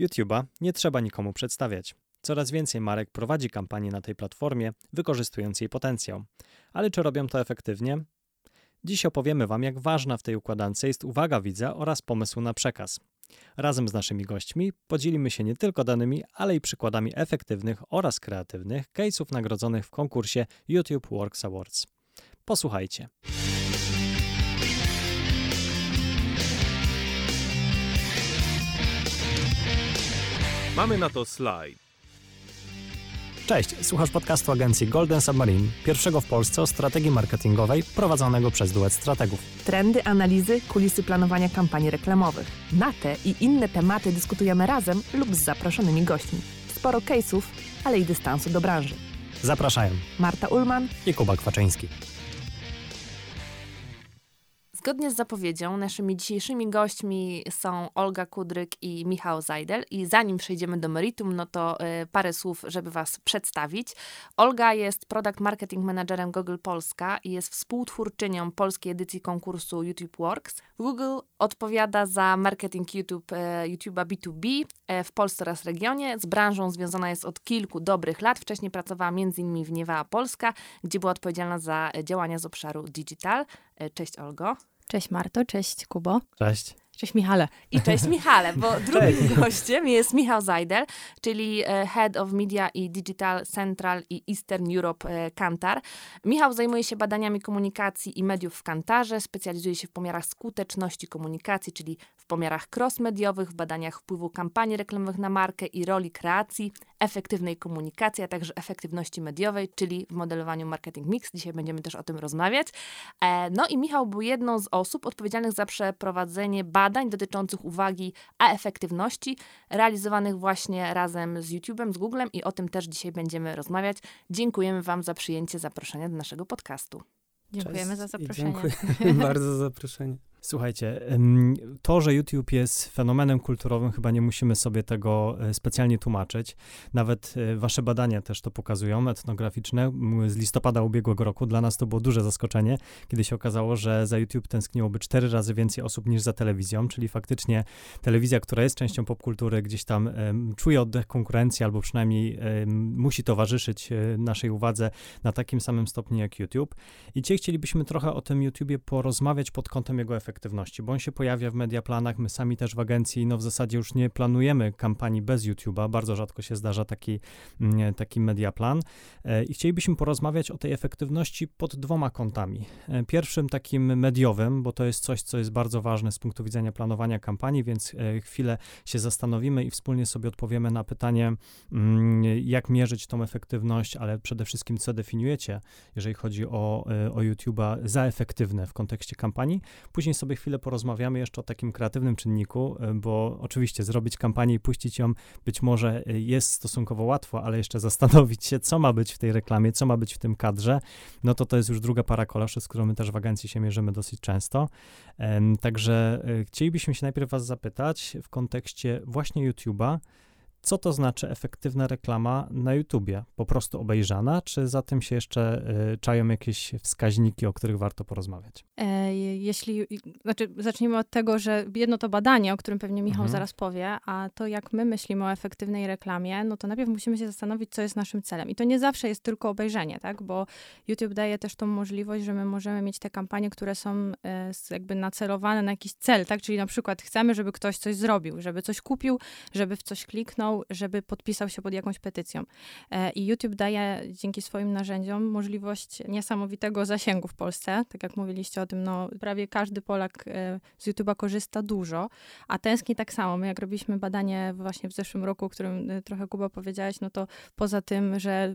YouTube'a nie trzeba nikomu przedstawiać. Coraz więcej marek prowadzi kampanie na tej platformie, wykorzystując jej potencjał. Ale czy robią to efektywnie? Dziś opowiemy Wam, jak ważna w tej układance jest uwaga widza oraz pomysł na przekaz. Razem z naszymi gośćmi podzielimy się nie tylko danymi, ale i przykładami efektywnych oraz kreatywnych case'ów nagrodzonych w konkursie YouTube Works Awards. Posłuchajcie. Mamy na to slajd. Cześć, słuchasz podcastu agencji Golden Submarine, pierwszego w Polsce o strategii marketingowej prowadzonego przez duet strategów. Trendy, analizy, kulisy planowania kampanii reklamowych. Na te i inne tematy dyskutujemy razem lub z zaproszonymi gośćmi. Sporo case'ów, ale i dystansu do branży. Zapraszają Marta Ulman, i Kuba Kwaczyński. Zgodnie z zapowiedzią, naszymi dzisiejszymi gośćmi są Olga Kudryk i Michał Zajdel. I zanim przejdziemy do meritum, no to y, parę słów, żeby Was przedstawić. Olga jest Product Marketing Managerem Google Polska i jest współtwórczynią polskiej edycji konkursu YouTube Works. Google odpowiada za marketing YouTube, y, YouTube'a B2B y, w Polsce oraz regionie. Z branżą związana jest od kilku dobrych lat. Wcześniej pracowała m.in. w Niewała Polska, gdzie była odpowiedzialna za działania z obszaru digital. Cześć Olgo. Cześć Marto, cześć Kubo. Cześć. Cześć Michale. I cześć Michale, bo drugim gościem jest Michał Zajdel, czyli e, Head of Media i Digital Central i Eastern Europe e, Kantar. Michał zajmuje się badaniami komunikacji i mediów w Kantarze, specjalizuje się w pomiarach skuteczności komunikacji, czyli w pomiarach cross-mediowych, w badaniach wpływu kampanii reklamowych na markę i roli kreacji, efektywnej komunikacji, a także efektywności mediowej, czyli w modelowaniu marketing mix. Dzisiaj będziemy też o tym rozmawiać. E, no i Michał był jedną z osób odpowiedzialnych za przeprowadzenie badań dotyczących uwagi a efektywności, realizowanych właśnie razem z YouTube'em, z Googlem i o tym też dzisiaj będziemy rozmawiać. Dziękujemy Wam za przyjęcie zaproszenia do naszego podcastu. Dziękujemy Cześć za zaproszenie. Dziękuję bardzo za zaproszenie. Słuchajcie, to, że YouTube jest fenomenem kulturowym, chyba nie musimy sobie tego e, specjalnie tłumaczyć. Nawet e, wasze badania też to pokazują, etnograficzne, z listopada ubiegłego roku. Dla nas to było duże zaskoczenie, kiedy się okazało, że za YouTube tęskniłoby cztery razy więcej osób niż za telewizją, czyli faktycznie telewizja, która jest częścią popkultury, gdzieś tam czuje oddech konkurencji, albo przynajmniej musi towarzyszyć e, naszej uwadze na takim samym stopniu jak YouTube. I dzisiaj chcielibyśmy trochę o tym YouTubie porozmawiać pod kątem jego efektywności, bo on się pojawia w mediaplanach, my sami też w agencji, no w zasadzie już nie planujemy kampanii bez YouTube'a, bardzo rzadko się zdarza taki, mm, taki mediaplan E, i chcielibyśmy porozmawiać o tej efektywności pod dwoma kątami. E, Pierwszym takim mediowym, bo to jest coś, co jest bardzo ważne z punktu widzenia planowania kampanii, więc e, chwilę się zastanowimy i wspólnie sobie odpowiemy na pytanie, mm, jak mierzyć tą efektywność, ale przede wszystkim co definiujecie, jeżeli chodzi o, o YouTube'a za efektywne w kontekście kampanii. Później sobie chwilę porozmawiamy jeszcze o takim kreatywnym czynniku, e, bo oczywiście zrobić kampanię i puścić ją być może e, jest stosunkowo łatwo, ale jeszcze zastanowić się, co ma być w tej reklamie, co ma być w tym kadrze, no to to jest już druga para koloszy, z którą my też w agencji się mierzymy dosyć często. Także e, chcielibyśmy się najpierw was zapytać w kontekście właśnie YouTube'a, co to znaczy efektywna reklama na YouTubie? Po prostu obejrzana, czy za tym się jeszcze y, czają jakieś wskaźniki, o których warto porozmawiać? E, jeśli, znaczy zacznijmy od tego, że jedno to badanie, o którym pewnie Michał Mhm. zaraz powie, a to jak my myślimy o efektywnej reklamie, no to najpierw musimy się zastanowić, co jest naszym celem. I to nie zawsze jest tylko obejrzenie, tak? Bo YouTube daje też tą możliwość, że my możemy mieć te kampanie, które są e, jakby nacelowane na jakiś cel, tak? Czyli na przykład chcemy, żeby ktoś coś zrobił, żeby coś kupił, żeby w coś kliknął, żeby podpisał się pod jakąś petycją. E, I YouTube daje dzięki swoim narzędziom możliwość niesamowitego zasięgu w Polsce. Tak jak mówiliście o tym, no prawie każdy Polak e, z YouTube'a korzysta dużo, a tęskni tak samo. My jak robiliśmy badanie właśnie w zeszłym roku, o którym e, trochę Kuba powiedziałeś, no to poza tym, że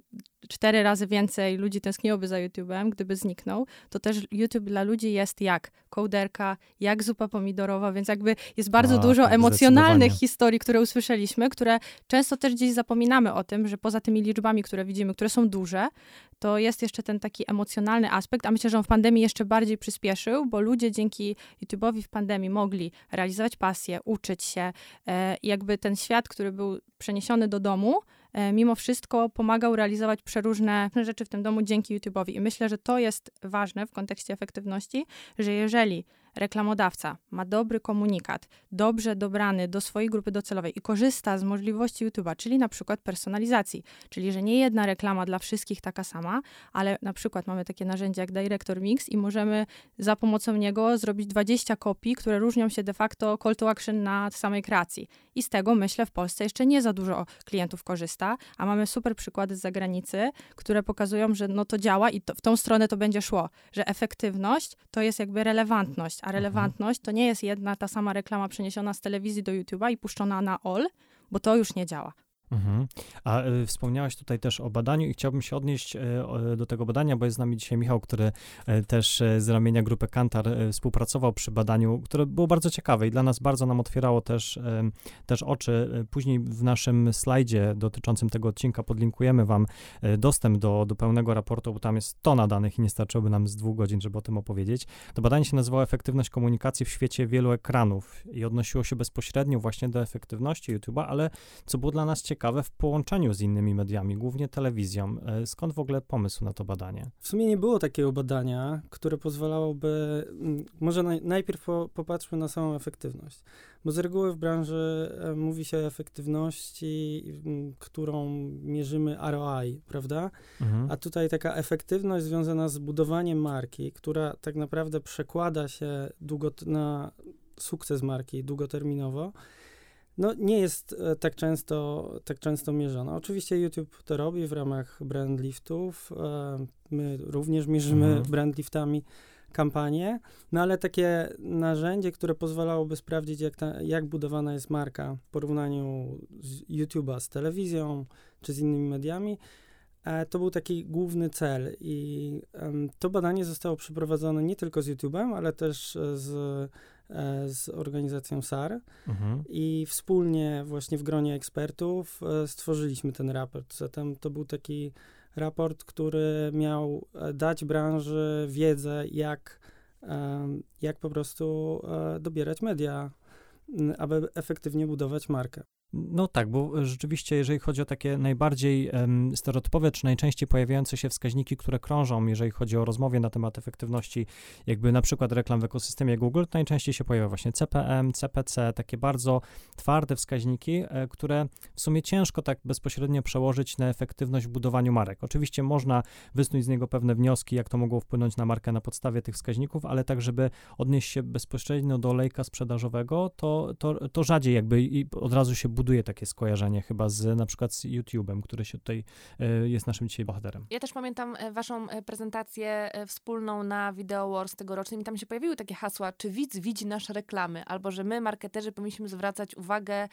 cztery razy więcej ludzi tęskniłoby za YouTube'em, gdyby zniknął, to też YouTube dla ludzi jest jak kołderka, jak zupa pomidorowa, więc jakby jest bardzo A, dużo tak, emocjonalnych historii, które usłyszeliśmy, które często też gdzieś zapominamy o tym, że poza tymi liczbami, które widzimy, które są duże, to jest jeszcze ten taki emocjonalny aspekt, a myślę, że on w pandemii jeszcze bardziej przyspieszył, bo ludzie dzięki YouTube'owi w pandemii mogli realizować pasję, uczyć się e, i jakby ten świat, który był przeniesiony do domu, e, mimo wszystko pomagał realizować przeróżne rzeczy w tym domu dzięki YouTube'owi. I myślę, że to jest ważne w kontekście efektywności, że jeżeli reklamodawca ma dobry komunikat, dobrze dobrany do swojej grupy docelowej i korzysta z możliwości YouTube'a, czyli na przykład personalizacji, czyli że nie jedna reklama dla wszystkich taka sama, ale na przykład mamy takie narzędzie jak Director Mix i możemy za pomocą niego zrobić 20 kopii, które różnią się de facto call to action na samej kreacji. I z tego myślę w Polsce jeszcze nie za dużo klientów korzysta, a mamy super przykłady z zagranicy, które pokazują, że no to działa i to, w tą stronę to będzie szło, że efektywność to jest jakby relevantność, a to nie jest jedna ta sama reklama przeniesiona z telewizji do YouTube'a i puszczona na all, bo to już nie działa. Mhm. A y, wspomniałaś tutaj też o badaniu i chciałbym się odnieść y, do tego badania, bo jest z nami dzisiaj Michał, który y, też z ramienia grupy Kantar współpracował przy badaniu, które było bardzo ciekawe i dla nas bardzo nam otwierało też, też oczy. Później w naszym slajdzie dotyczącym tego odcinka podlinkujemy wam dostęp do, do pełnego raportu, bo tam jest tona danych i nie starczyłoby nam z dwóch godzin, żeby o tym opowiedzieć. To badanie się nazywało Efektywność komunikacji w świecie wielu ekranów i odnosiło się bezpośrednio właśnie do efektywności YouTube'a, ale co było dla nas ciekawe, ciekawe w połączeniu z innymi mediami, głównie telewizją. E, skąd w ogóle pomysł na to badanie? W sumie nie było takiego badania, które pozwalałoby. Mm, może naj, najpierw po, popatrzmy na samą efektywność. Bo z reguły w branży e, mówi się o efektywności, m, którą mierzymy ROI, prawda? Mhm. A tutaj taka efektywność związana z budowaniem marki, która tak naprawdę przekłada się długo na sukces marki długoterminowo no, nie jest e, tak często, tak często mierzona. Oczywiście YouTube to robi w ramach brand liftów. E, my również mierzymy mhm. brand liftami kampanię, no ale takie narzędzie, które pozwalałoby sprawdzić, jak, ta, jak budowana jest marka w porównaniu YouTube'a z telewizją czy z innymi mediami, e, to był taki główny cel. I to badanie zostało przeprowadzone nie tylko z YouTube'em, ale też z z organizacją SAR mhm. i wspólnie właśnie w gronie ekspertów e, stworzyliśmy ten raport. Zatem to był taki raport, który miał e, dać branży wiedzę, jak, jak po prostu dobierać media, aby efektywnie budować markę. No tak, bo rzeczywiście, jeżeli chodzi o takie najbardziej um, stereotypowe, czy najczęściej pojawiające się wskaźniki, które krążą, jeżeli chodzi o rozmowie na temat efektywności, jakby na przykład reklam w ekosystemie Google, to najczęściej się pojawia właśnie CPM, CPC, takie bardzo twarde wskaźniki, e, które w sumie ciężko tak bezpośrednio przełożyć na efektywność w budowaniu marek. Oczywiście można wysnuć z niego pewne wnioski, jak to mogło wpłynąć na markę na podstawie tych wskaźników, ale tak, żeby odnieść się bezpośrednio do lejka sprzedażowego, to, to, to rzadziej jakby i od razu się buduje takie skojarzenie chyba z na przykład z YouTube'em, który się tutaj e, jest naszym dzisiaj bohaterem. Ja też pamiętam e, waszą e, prezentację wspólną na Video Wars tegorocznym i tam się pojawiły takie hasła, czy widz widzi nasze reklamy, albo że my, marketerzy, powinniśmy zwracać uwagę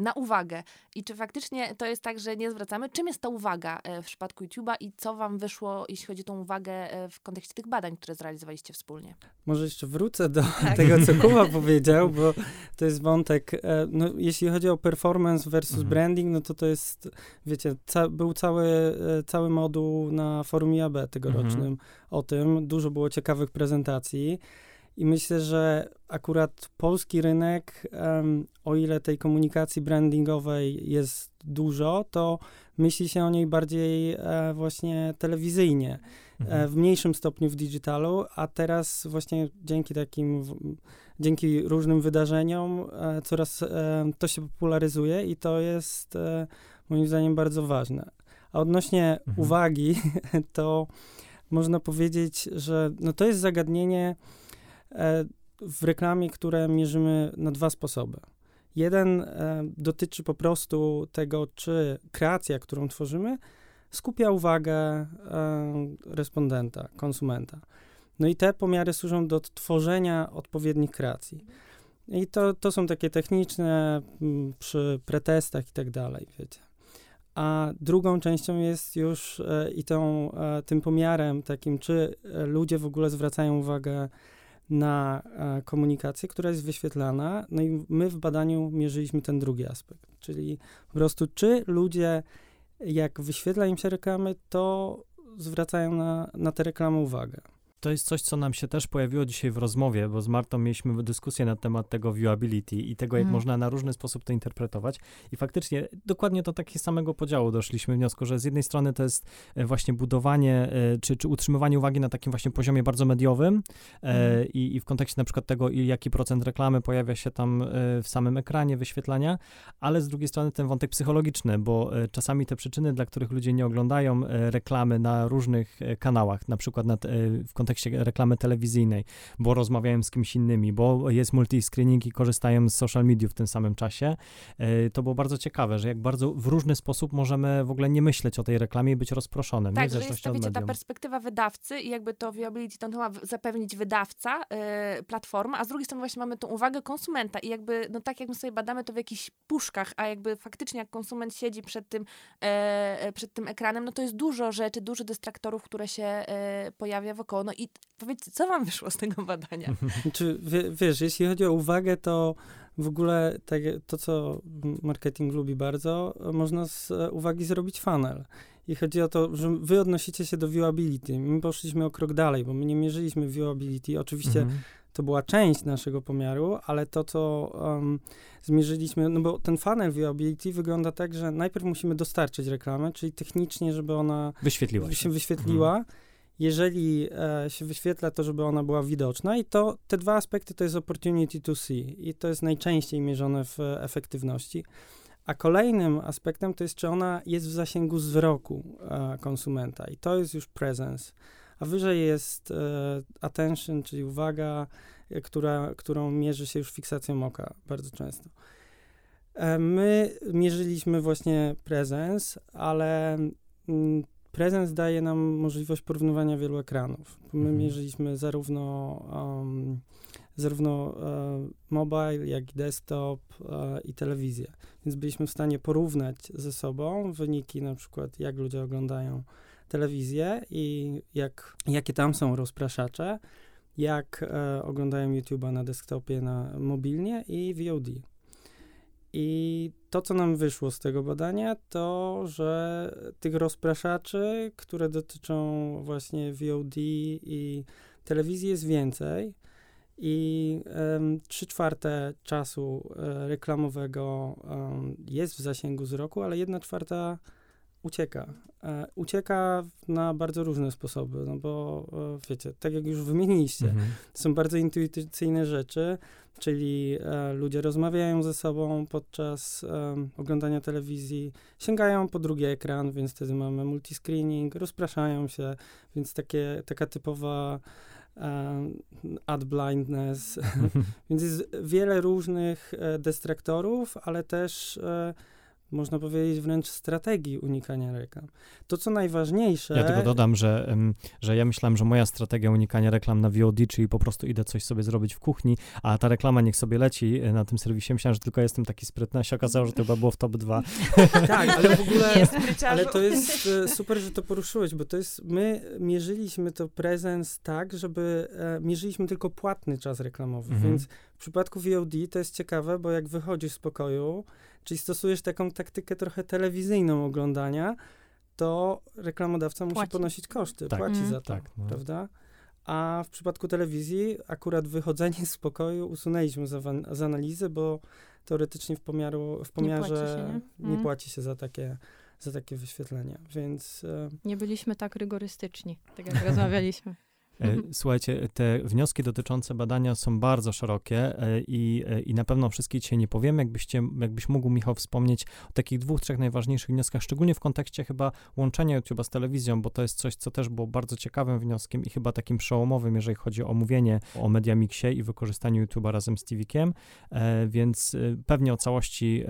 na uwagę. I czy faktycznie to jest tak, że nie zwracamy? Czym jest ta uwaga w przypadku YouTube'a i co wam wyszło, jeśli chodzi o tą uwagę w kontekście tych badań, które zrealizowaliście wspólnie? Może jeszcze wrócę do tak. tego, co Kuba powiedział, bo to jest wątek, no, jeśli chodzi o performance, performance versus mhm. branding, no to to jest, wiecie, ca był cały, e, cały moduł na forum IAB tegorocznym mhm. o tym. Dużo było ciekawych prezentacji. I myślę, że akurat polski rynek, um, o ile tej komunikacji brandingowej jest dużo, to myśli się o niej bardziej e, właśnie telewizyjnie, mhm. e, w mniejszym stopniu w digitalu, a teraz właśnie dzięki takim, dzięki różnym wydarzeniom e, coraz e, to się popularyzuje i to jest moim zdaniem bardzo ważne. A odnośnie mhm. uwagi, to można powiedzieć, że no to jest zagadnienie w reklamie, które mierzymy na dwa sposoby. Jeden e, dotyczy po prostu tego, czy kreacja, którą tworzymy, skupia uwagę e, respondenta, konsumenta. No i te pomiary służą do tworzenia odpowiednich kreacji. I to, to są takie techniczne przy pretestach i tak dalej, wiecie. A drugą częścią jest już e, i tą, e, tym pomiarem takim, czy ludzie w ogóle zwracają uwagę na komunikację, która jest wyświetlana. No i my w badaniu mierzyliśmy ten drugi aspekt, czyli po prostu czy ludzie, jak wyświetla im się reklamy, to zwracają na, na te reklamy uwagę. To jest coś, co nam się też pojawiło dzisiaj w rozmowie, bo z Martą mieliśmy dyskusję na temat tego viewability i tego, jak Mhm. można na różny sposób to interpretować. I faktycznie dokładnie do takiego samego podziału doszliśmy wniosku, że z jednej strony to jest e, właśnie budowanie, e, czy, czy utrzymywanie uwagi na takim właśnie poziomie bardzo mediowym e, Mhm. i, i w kontekście na przykład tego, jaki procent reklamy pojawia się tam w samym ekranie wyświetlania, ale z drugiej strony ten wątek psychologiczny, bo czasami te przyczyny, dla których ludzie nie oglądają reklamy na różnych kanałach, na przykład na, te- e, w kontekście reklamy telewizyjnej, bo rozmawiają z kimś innymi, bo jest multiscreening i korzystają z social media w tym samym czasie, e, to było bardzo ciekawe, że jak bardzo w różny sposób możemy w ogóle nie myśleć o tej reklamie i być rozproszonym? Tak, że jest to, wiecie, ta perspektywa wydawcy i jakby to viewability to ma zapewnić wydawca, y, platforma, a z drugiej strony właśnie mamy tą uwagę konsumenta i jakby, no tak jak my sobie badamy to w jakichś puszkach, a jakby faktycznie jak konsument siedzi przed tym, e, przed tym ekranem, no to jest dużo rzeczy, dużo dystraktorów, które się e, pojawia wokoło. No i powiedzcie, co wam wyszło z tego badania? Czy wie, wiesz, jeśli chodzi o uwagę, to w ogóle tak, to, co marketing lubi bardzo, można z uwagi zrobić funnel. I chodzi o to, że wy odnosicie się do viewability. My poszliśmy o krok dalej, bo my nie mierzyliśmy viewability. Oczywiście Mhm. to była część naszego pomiaru, ale to, co um, zmierzyliśmy, no bo ten funnel viewability wygląda tak, że najpierw musimy dostarczyć reklamę, czyli technicznie, żeby ona Wyświetliła się się. wyświetliła. Jeżeli e, się wyświetla, to żeby ona była widoczna i to te dwa aspekty to jest opportunity to see i to jest najczęściej mierzone w e, efektywności. A kolejnym aspektem to jest, czy ona jest w zasięgu wzroku e, konsumenta i to jest już presence. A wyżej jest e, attention, czyli uwaga, e, która, którą mierzy się już fiksacją oka bardzo często. My mierzyliśmy właśnie presence, ale mm, Presence daje nam możliwość porównywania wielu ekranów. My Mhm. mierzyliśmy zarówno, um, zarówno e, mobile, jak i desktop e, i telewizję. Więc byliśmy w stanie porównać ze sobą wyniki, na przykład jak ludzie oglądają telewizję i jak, jakie tam są rozpraszacze, jak e, oglądają YouTube'a na desktopie, na mobilnie i VOD. I to, co nam wyszło z tego badania, to, że tych rozpraszaczy, które dotyczą właśnie VOD i telewizji jest więcej. I um, 3 czwarte czasu e, reklamowego em, jest w zasięgu wzroku, ale 1 czwarta ucieka. E, ucieka na bardzo różne sposoby, no bo e, wiecie, tak jak już wymieniliście, Mhm. są bardzo intuicyjne rzeczy, czyli e, ludzie rozmawiają ze sobą podczas oglądania telewizji, sięgają po drugi ekran, więc wtedy mamy multiscreening, rozpraszają się, więc takie, taka typowa ad blindness, więc jest wiele różnych dystraktorów, ale też można powiedzieć wręcz strategii unikania reklam. To, co najważniejsze... Ja tylko dodam, że, że ja myślałem, że moja strategia unikania reklam na VOD, czyli po prostu idę coś sobie zrobić w kuchni, a ta reklama niech sobie leci e, na tym serwisie. Myślałem, że tylko jestem taki sprytny, a się okazało, że to chyba było w top 2. Tak, ale w ogóle... Ale to jest e, super, że to poruszyłeś, bo to jest, my mierzyliśmy to presence tak, żeby, e, mierzyliśmy tylko płatny czas reklamowy, Mhm. więc w przypadku VOD to jest ciekawe, bo jak wychodzisz z pokoju, czyli stosujesz taką taktykę trochę telewizyjną oglądania, to reklamodawca musi Płaci. ponosić koszty, Tak. płaci Mhm. za to, Tak, no. prawda? A w przypadku telewizji akurat wychodzenie z pokoju usunęliśmy z, z analizy, bo teoretycznie w, pomiaru, w pomiarze się, nie? nie Mm. płaci się za takie, za takie wyświetlenia, więc e, Nie byliśmy tak rygorystyczni, tak jak rozmawialiśmy. E, Słuchajcie, te wnioski dotyczące badania są bardzo szerokie e, i, e, i na pewno wszystkie dzisiaj nie powiem. Jakbyście, jakbyś mógł, Michał, wspomnieć o takich dwóch, trzech najważniejszych wnioskach, szczególnie w kontekście chyba łączenia YouTube'a z telewizją, bo to jest coś, co też było bardzo ciekawym wnioskiem i chyba takim przełomowym, jeżeli chodzi o mówienie o Mediamixie i wykorzystaniu YouTube'a razem z TVkiem, więc pewnie o całości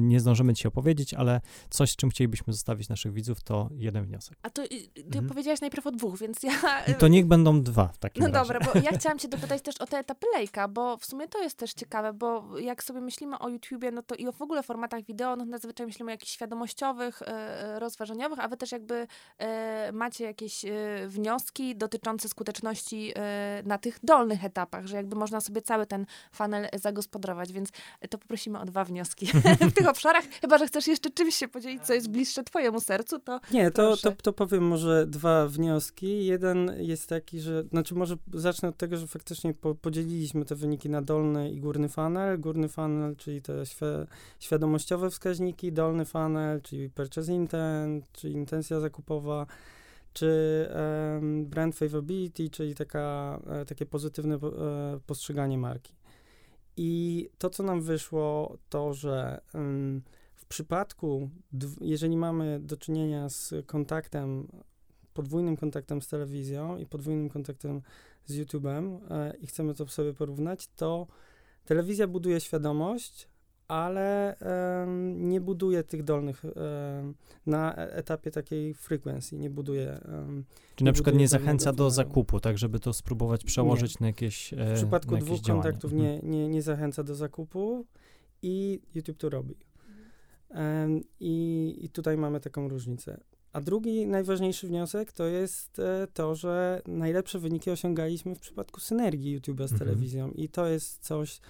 nie zdążymy ci opowiedzieć, ale coś, z czym chcielibyśmy zostawić naszych widzów, to jeden wniosek. A to ty Mhm. powiedziałaś najpierw o dwóch, więc ja... To niech będą dwa w takim No razie. dobra, bo ja chciałam cię dopytać też o te etapy lejka, bo w sumie to jest też ciekawe, bo jak sobie myślimy o YouTubie, no to i w ogóle formatach wideo, no zazwyczaj myślimy o jakichś świadomościowych, e, rozważaniowych, a wy też jakby e, macie jakieś e, wnioski dotyczące skuteczności e, na tych dolnych etapach, że jakby można sobie cały ten funnel zagospodarować, więc to poprosimy o dwa wnioski w tych obszarach, chyba, że chcesz jeszcze czymś się podzielić, co jest bliższe twojemu sercu, to nie, to, to, to powiem może dwa wnioski. Jeden jest taki, taki, że, znaczy może zacznę od tego, że faktycznie po, podzieliliśmy te wyniki na dolny i górny funnel. Górny funnel, czyli te świ świadomościowe wskaźniki, dolny funnel, czyli purchase intent, czyli intencja zakupowa, czy um, brand favorability, czyli taka, e, takie pozytywne e, postrzeganie marki. I to, co nam wyszło, to, że um, w przypadku, jeżeli mamy do czynienia z kontaktem podwójnym kontaktem z telewizją i podwójnym kontaktem z YouTube'em e, i chcemy to sobie porównać, to telewizja buduje świadomość, ale e, nie buduje tych dolnych e, na e, etapie takiej frekwencji, nie buduje. Czy na przykład nie zachęca do zakupu, tak, żeby to spróbować przełożyć nie. na jakieś. W przypadku dwóch działanie. kontaktów nie, mhm. nie, nie zachęca do zakupu i YouTube to robi. I, I tutaj mamy taką różnicę. A drugi najważniejszy wniosek to jest e, to, że najlepsze wyniki osiągaliśmy w przypadku synergii YouTube'a z mhm. telewizją i to jest coś,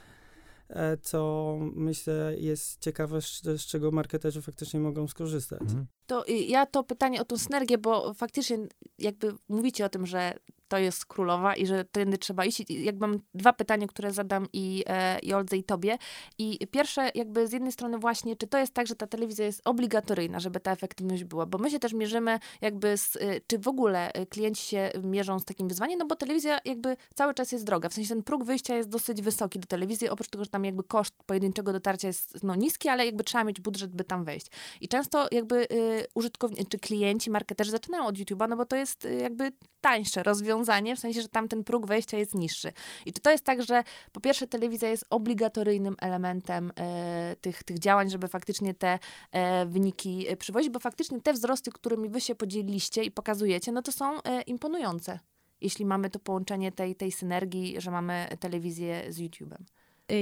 e, co myślę jest ciekawe, z, z czego marketerzy faktycznie mogą skorzystać. Mhm. To ja to pytanie o tą synergię, bo faktycznie jakby mówicie o tym, że to jest królowa i że tędy trzeba iść. I jakby mam dwa pytania, które zadam i, e, i Oldze i tobie. I pierwsze jakby z jednej strony właśnie, czy to jest tak, że ta telewizja jest obligatoryjna, żeby ta efektywność była? Bo my się też mierzymy jakby, z, e, czy w ogóle e, klienci się mierzą z takim wyzwaniem, no bo telewizja jakby cały czas jest droga. W sensie ten próg wyjścia jest dosyć wysoki do telewizji, oprócz tego, że tam jakby koszt pojedynczego dotarcia jest no, niski, ale jakby trzeba mieć budżet, by tam wejść. I często jakby y, użytkownicy, czy klienci, marketerzy zaczynają od YouTube'a, no bo to jest y, jakby tańsze rozwiązanie, w sensie, że tam ten próg wejścia jest niższy. I czy to jest tak, że po pierwsze telewizja jest obligatoryjnym elementem e, tych, tych działań, żeby faktycznie te e, wyniki e, przywozić, bo faktycznie te wzrosty, którymi wy się podzieliliście i pokazujecie, no to są e, imponujące, jeśli mamy to połączenie tej, tej synergii, że mamy telewizję z YouTube'em.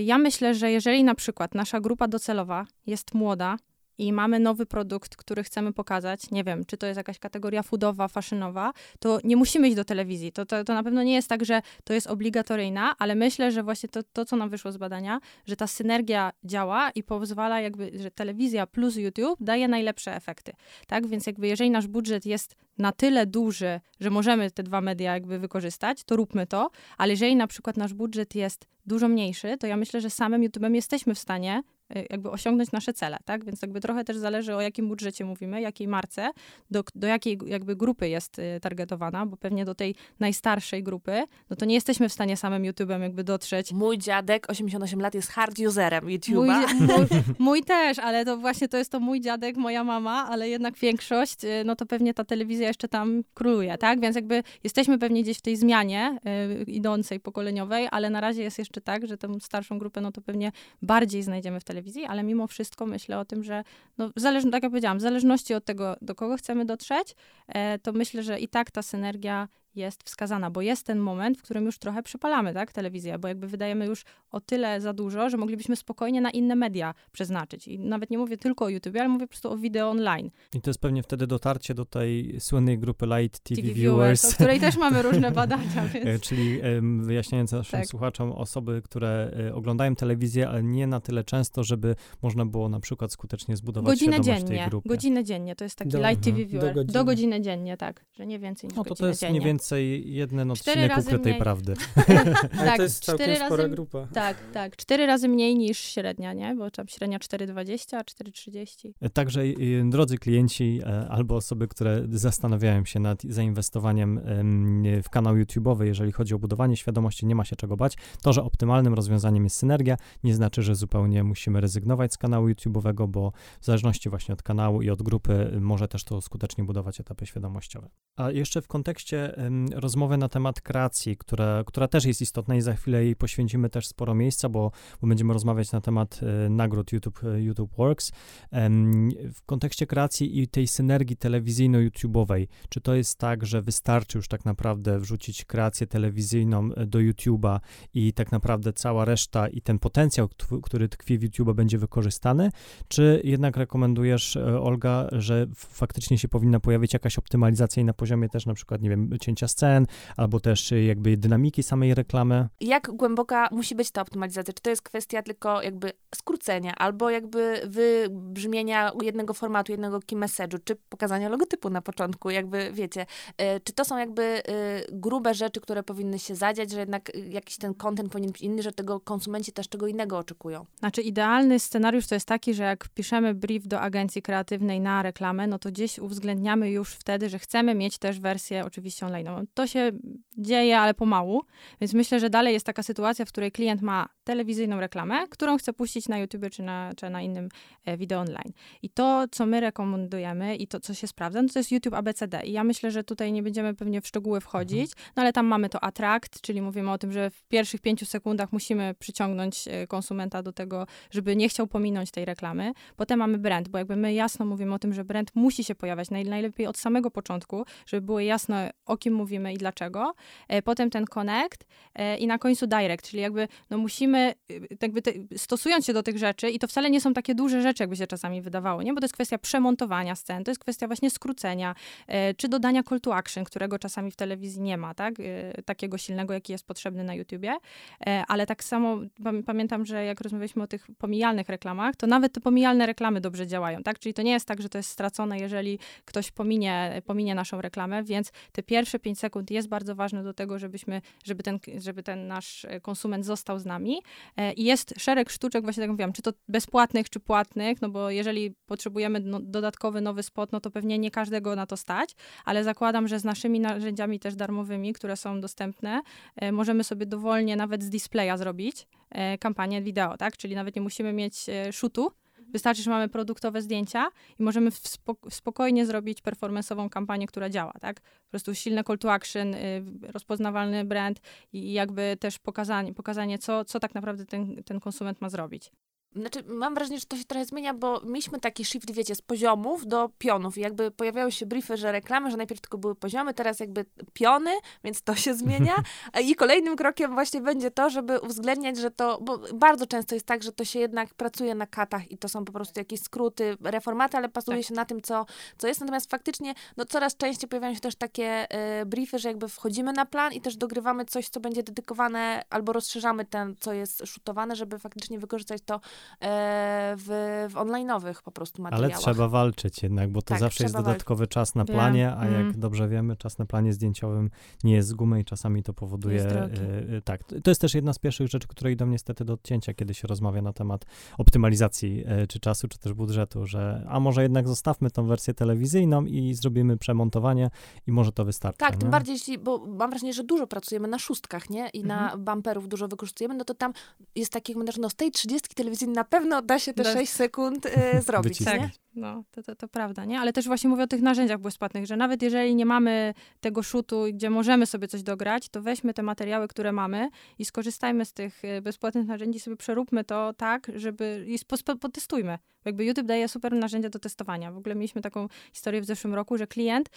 Ja myślę, że jeżeli na przykład nasza grupa docelowa jest młoda, i mamy nowy produkt, który chcemy pokazać, nie wiem, czy to jest jakaś kategoria foodowa, faszynowa, to nie musimy iść do telewizji. To, to, to na pewno nie jest tak, że to jest obligatoryjna, ale myślę, że właśnie to, to, co nam wyszło z badania, że ta synergia działa i pozwala jakby, że telewizja plus YouTube daje najlepsze efekty, tak? Więc jakby jeżeli nasz budżet jest na tyle duży, że możemy te dwa media jakby wykorzystać, to róbmy to, ale jeżeli na przykład nasz budżet jest dużo mniejszy, to ja myślę, że samym YouTube'em jesteśmy w stanie jakby osiągnąć nasze cele, tak? Więc jakby trochę też zależy o jakim budżecie mówimy, jakiej marce, do, do jakiej jakby grupy jest y, targetowana, bo pewnie do tej najstarszej grupy, no to nie jesteśmy w stanie samym YouTube'em jakby dotrzeć. Mój dziadek, 88 lat, jest hard userem YouTube'a. Mój, mój, mój, też, ale to właśnie to jest to mój dziadek, moja mama, ale jednak większość, y, no to pewnie ta telewizja jeszcze tam króluje, tak? Więc jakby jesteśmy pewnie gdzieś w tej zmianie y, idącej, pokoleniowej, ale na razie jest jeszcze tak, że tę starszą grupę, no to pewnie bardziej znajdziemy w telewizji telewizji, ale mimo wszystko myślę o tym, że no, zależ, tak jak powiedziałam, w zależności od tego, do kogo chcemy dotrzeć, e, to myślę, że i tak ta synergia jest wskazana, bo jest ten moment, w którym już trochę przypalamy, tak, telewizję, bo jakby wydajemy już o tyle za dużo, że moglibyśmy spokojnie na inne media przeznaczyć. I nawet nie mówię tylko o YouTube, ale mówię po prostu o wideo online. I to jest pewnie wtedy dotarcie do tej słynnej grupy Light TV, TV Viewers, o której też mamy różne badania. Więc... E, czyli wyjaśniając naszym tak. słuchaczom, osoby, które e, oglądają telewizję, ale nie na tyle często, żeby można było na przykład skutecznie zbudować godzinę świadomość dziennie, tej grupy. Godzinę dziennie, to jest taki do, Light TV Viewer. Do godziny. do godziny dziennie, tak, że nie więcej niż No to to jest dziennie. mniej więcej więcej jeden odcinek ukrytej mniej. prawdy. tak, to jest całkiem spora razy, grupa. Tak, tak. Cztery razy mniej niż średnia, nie? Bo tam średnia 4,20, a 4,30. Także, drodzy klienci e, albo osoby, które zastanawiają się nad zainwestowaniem w kanał YouTube'owy, jeżeli chodzi o budowanie świadomości, nie ma się czego bać. To, że optymalnym rozwiązaniem jest synergia, nie znaczy, że zupełnie musimy rezygnować z kanału YouTube'owego, bo w zależności właśnie od kanału i od grupy może też to skutecznie budować etapy świadomościowe. A jeszcze w kontekście rozmowę na temat kreacji, która, która też jest istotna i za chwilę jej poświęcimy też sporo miejsca, bo, bo będziemy rozmawiać na temat e, nagród YouTube, e, YouTube Works. w kontekście kreacji i tej synergii telewizyjno-YouTube'owej, czy to jest tak, że wystarczy już tak naprawdę wrzucić kreację telewizyjną e, do YouTube'a i tak naprawdę cała reszta i ten potencjał, który tkwi w YouTube'a będzie wykorzystany, czy jednak rekomendujesz, Olga, że faktycznie się powinna pojawić jakaś optymalizacja i na poziomie też na przykład, nie wiem, cięcia cięcia scen, albo też y, jakby dynamiki samej reklamy. Jak głęboka musi być ta optymalizacja? Czy to jest kwestia tylko jakby skrócenia, albo jakby wybrzmienia jednego formatu, jednego key message'u, czy pokazania logotypu na początku, jakby wiecie, y, czy to są jakby y, grube rzeczy, które powinny się zadziać, że jednak jakiś ten content powinien być inny, że tego konsumenci też czego innego oczekują? Znaczy idealny scenariusz to jest taki, że jak piszemy brief do agencji kreatywnej na reklamę, no to gdzieś uwzględniamy już wtedy, że chcemy mieć też wersję oczywiście online. To się dzieje, ale pomału, więc myślę, że dalej jest taka sytuacja, w której klient ma telewizyjną reklamę, którą chce puścić na YouTube czy na, czy na innym e, wideo online. I to, co my rekomendujemy i to, co się sprawdza, no to jest YouTube ABCD. I ja myślę, że tutaj nie będziemy pewnie w szczegóły wchodzić, mhm. no ale tam mamy to attract, czyli mówimy o tym, że w pierwszych pięciu sekundach musimy przyciągnąć e, konsumenta do tego, żeby nie chciał pominąć tej reklamy. Potem mamy brand, bo jakby my jasno mówimy o tym, że brand musi się pojawiać najlepiej od samego początku, żeby było jasne, o kim mówimy i dlaczego. E, potem ten connect i na końcu direct, czyli jakby no musimy Y, jakby te, stosując się do tych rzeczy, i to wcale nie są takie duże rzeczy, jakby się czasami wydawało, nie? Bo to jest kwestia przemontowania scen, to jest kwestia właśnie skrócenia, e, czy dodania call to action, którego czasami w telewizji nie ma, tak? E, takiego silnego, jaki jest potrzebny na YouTubie. E, ale tak samo pamiętam, że jak rozmawialiśmy o tych pomijalnych reklamach, to nawet te pomijalne reklamy dobrze działają, tak? Czyli to nie jest tak, że to jest stracone, jeżeli ktoś pominie, pominie naszą reklamę, więc te pierwsze 5 sekund jest bardzo ważne do tego, żebyśmy, żeby ten, żeby ten nasz konsument został z nami. E, I jest szereg sztuczek, właśnie tak jak mówiłam, czy to bezpłatnych, czy płatnych, no bo jeżeli potrzebujemy no, dodatkowy nowy spot, no to pewnie nie każdego na to stać, ale zakładam, że z naszymi narzędziami też darmowymi, które są dostępne, e, możemy sobie dowolnie nawet z displaya zrobić e, kampanię wideo, tak? Czyli nawet nie musimy mieć shootu, Wystarczy, że mamy produktowe zdjęcia i możemy spokojnie zrobić performanceową kampanię, która działa, tak? Po prostu silne call to action, y, rozpoznawalny brand i jakby też pokazanie, pokazanie co, co tak naprawdę ten, ten konsument ma zrobić. Znaczy, mam wrażenie, że to się trochę zmienia, bo mieliśmy taki shift, wiecie, z poziomów do pionów. I jakby pojawiały się briefy, że reklamy, że najpierw tylko były poziomy, teraz jakby piony, więc to się zmienia. I kolejnym krokiem właśnie będzie to, żeby uwzględniać, że to, bo bardzo często jest tak, że to się jednak pracuje na katach i to są po prostu jakieś skróty, reformaty, ale pasuje tak. się na tym, co, co jest. Natomiast faktycznie, no coraz częściej pojawiają się też takie y, briefy, że jakby wchodzimy na plan i też dogrywamy coś, co będzie dedykowane, albo rozszerzamy ten, co jest szutowane, żeby faktycznie wykorzystać to w, w online'owych po prostu materiałach. Ale trzeba walczyć jednak, bo to tak, zawsze jest dodatkowy czas na planie, a jak mm. dobrze wiemy, czas na planie zdjęciowym nie jest z gumy i czasami to powoduje... E, e, tak, to jest też jedna z pierwszych rzeczy, które idą niestety do odcięcia, kiedy się rozmawia na temat optymalizacji e, czy czasu, czy też budżetu, że a może jednak zostawmy tą wersję telewizyjną i zrobimy przemontowanie i może to wystarczy. Tak, nie? tym bardziej, jeśli, bo mam wrażenie, że dużo pracujemy na szóstkach, nie? I na mhm. bumperów dużo wykorzystujemy, no to tam jest taki komentarz, no z tej trzydziestki telewizyjnej na pewno da się te da... 6 sekund y, zrobić, tak. nie? No, to, to, to prawda, nie? Ale też właśnie mówię o tych narzędziach bezpłatnych, że nawet jeżeli nie mamy tego szutu, gdzie możemy sobie coś dograć, to weźmy te materiały, które mamy i skorzystajmy z tych y, bezpłatnych narzędzi, sobie przeróbmy to tak, żeby i potestujmy. Jakby YouTube daje super narzędzia do testowania. W ogóle mieliśmy taką historię w zeszłym roku, że klient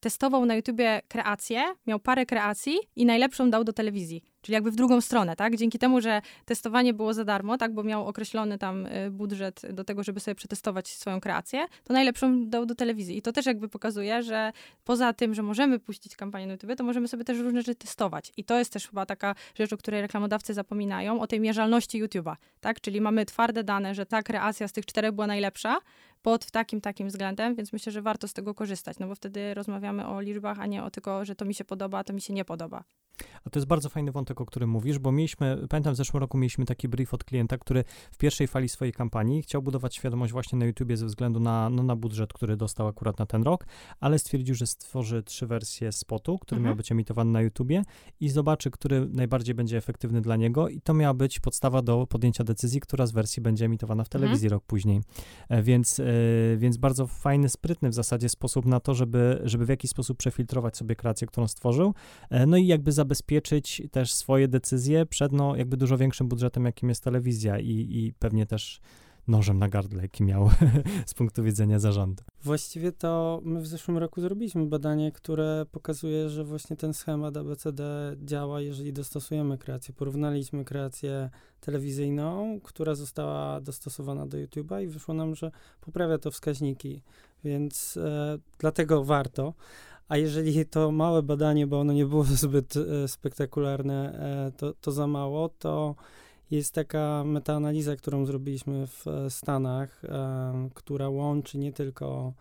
testował na YouTubie kreację, miał parę kreacji i najlepszą dał do telewizji. Czyli jakby w drugą stronę, tak? Dzięki temu, że testowanie było za darmo, tak? Bo miał określony tam y, budżet do tego, żeby sobie przetestować swoją kreację, to najlepszą dał do telewizji. I to też jakby pokazuje, że poza tym, że możemy puścić kampanię na YouTube, to możemy sobie też różne rzeczy testować. I to jest też chyba taka rzecz, o której reklamodawcy zapominają, o tej mierzalności YouTube'a, tak? Czyli mamy twarde dane, że ta kreacja z tych czterech była najlepsza, pod takim, takim względem, więc myślę, że warto z tego korzystać, no bo wtedy rozmawiamy o liczbach, a nie o tylko, że to mi się podoba, a to mi się nie podoba. A to jest bardzo fajny wątek, o którym mówisz, bo mieliśmy, pamiętam w zeszłym roku mieliśmy taki brief od klienta, który w pierwszej fali swojej kampanii chciał budować świadomość właśnie na YouTubie ze względu na, no, na budżet, który dostał akurat na ten rok, ale stwierdził, że stworzy trzy wersje spotu, który mhm. miał być emitowany na YouTubie i zobaczy, który najbardziej będzie efektywny dla niego i to miała być podstawa do podjęcia decyzji, która z wersji będzie emitowana w mhm. telewizji mhm. rok później. E, więc, e, więc bardzo fajny, sprytny w zasadzie sposób na to, żeby, żeby w jakiś sposób przefiltrować sobie kreację, którą stworzył, e, no i jakby zabezpieczyć też swoje decyzje przed no, jakby dużo większym budżetem, jakim jest telewizja i, i pewnie też nożem na gardle, jaki miał z punktu widzenia zarządu. Właściwie to my w zeszłym roku zrobiliśmy badanie, które pokazuje, że właśnie ten schemat ABCD działa, jeżeli dostosujemy kreację. Porównaliśmy kreację telewizyjną, która została dostosowana do YouTube'a i wyszło nam, że poprawia to wskaźniki, więc e, dlatego warto. A jeżeli to małe badanie, bo ono nie było zbyt e, spektakularne, e, to, to za mało, to jest taka metaanaliza, którą zrobiliśmy w e, Stanach, która łączy nie tylko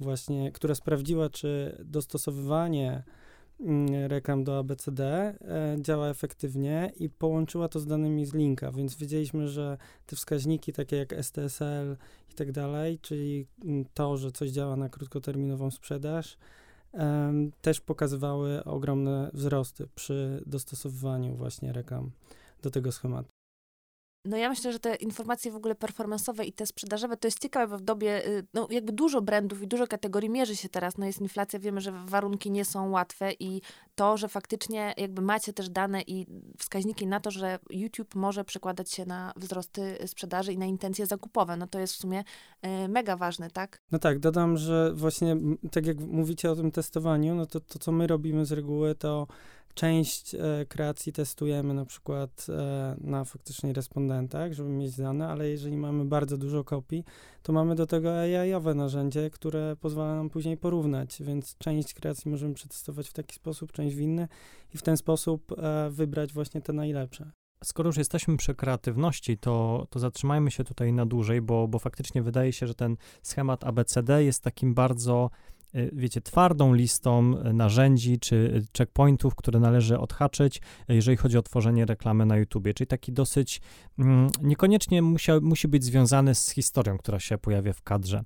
właśnie, która sprawdziła, czy dostosowywanie mm, reklam do ABCD działa efektywnie i połączyła to z danymi z linka, więc wiedzieliśmy, że te wskaźniki takie jak STSL i tak dalej, czyli mm, to, że coś działa na krótkoterminową sprzedaż, też pokazywały ogromne wzrosty przy dostosowywaniu właśnie reklam do tego schematu. No ja myślę, że te informacje w ogóle performance'owe i te sprzedażowe to jest ciekawe, bo w dobie, y, no jakby dużo brandów i dużo kategorii mierzy się teraz, no jest inflacja, wiemy, że warunki nie są łatwe i to, że faktycznie jakby macie też dane i wskaźniki na to, że YouTube może przekładać się na wzrosty sprzedaży i na intencje zakupowe, no to jest w sumie y, mega ważne, tak? No tak, dodam, że właśnie tak jak mówicie o tym testowaniu, no to to, co my robimy z reguły, to część e, kreacji testujemy na przykład e, na faktycznie respondentach, żeby mieć dane, ale jeżeli mamy bardzo dużo kopii, to mamy do tego AI-owe narzędzie, które pozwala nam później porównać, więc część kreacji możemy przetestować w taki sposób, część w inny i w ten sposób e, wybrać właśnie te najlepsze. Skoro już jesteśmy przy kreatywności, to, to zatrzymajmy się tutaj na dłużej, bo, bo faktycznie wydaje się, że ten schemat ABCD jest takim bardzo, wiecie, twardą listą y, narzędzi czy y, checkpointów, które należy odhaczyć, jeżeli chodzi o tworzenie reklamy na YouTubie. Czyli taki dosyć, mm, niekoniecznie musia, musi być związany z historią, która się pojawia w kadrze.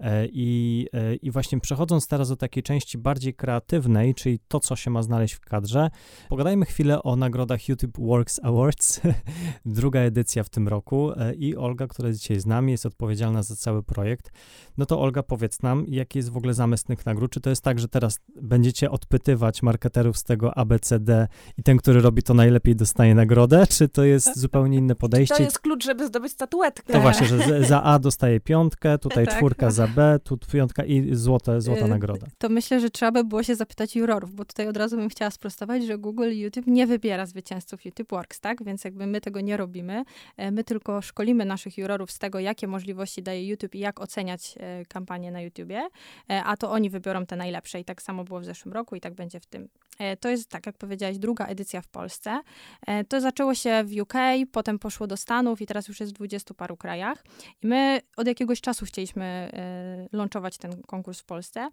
E, I, e, I właśnie przechodząc teraz do takiej części bardziej kreatywnej, czyli to, co się ma znaleźć w kadrze, pogadajmy chwilę o nagrodach YouTube Works Awards, druga edycja w tym roku e, i Olga, która jest dzisiaj z nami, jest odpowiedzialna za cały projekt. No to Olga, powiedz nam, jaki jest w ogóle zamysł tych nagród? Czy to jest tak, że teraz będziecie odpytywać marketerów z tego ABCD i ten, który robi to najlepiej, dostaje nagrodę? Czy to jest zupełnie inne podejście? To jest klucz, żeby zdobyć statuetkę. To właśnie, że za A dostaje piątkę, tutaj Tak. czwórka za B, tu piątka i złote, złota Y, nagroda. To myślę, że trzeba by było się zapytać jurorów, bo tutaj od razu bym chciała sprostować, że Google i YouTube nie wybiera zwycięzców YouTube Works, tak? Więc jakby my tego nie robimy. E, My tylko szkolimy naszych jurorów z tego, jakie możliwości daje YouTube i jak oceniać e, kampanię na YouTubie, e, a to oni wybiorą te najlepsze i tak samo było w zeszłym roku i tak będzie w tym. E, To jest, tak jak powiedziałaś, druga edycja w Polsce. E, To zaczęło się w UK, potem poszło do Stanów i teraz już jest w dwudziestu paru krajach. I my od jakiegoś czasu chcieliśmy e, launchować ten konkurs w Polsce,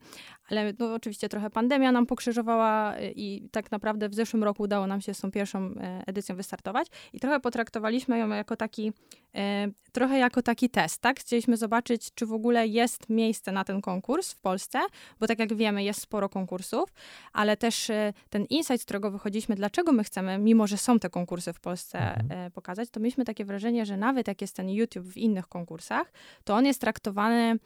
ale no, oczywiście trochę pandemia nam pokrzyżowała i tak naprawdę w zeszłym roku udało nam się z tą pierwszą edycją wystartować i trochę potraktowaliśmy ją jako taki, trochę jako taki test, tak? Chcieliśmy zobaczyć, czy w ogóle jest miejsce na ten konkurs w Polsce, bo tak jak wiemy, jest sporo konkursów, ale też e, ten insight, z którego wychodziliśmy, dlaczego my chcemy, mimo że są te konkursy w Polsce Mhm. e, pokazać, to mieliśmy takie wrażenie, że nawet jak jest ten YouTube w innych konkursach, to on jest traktowany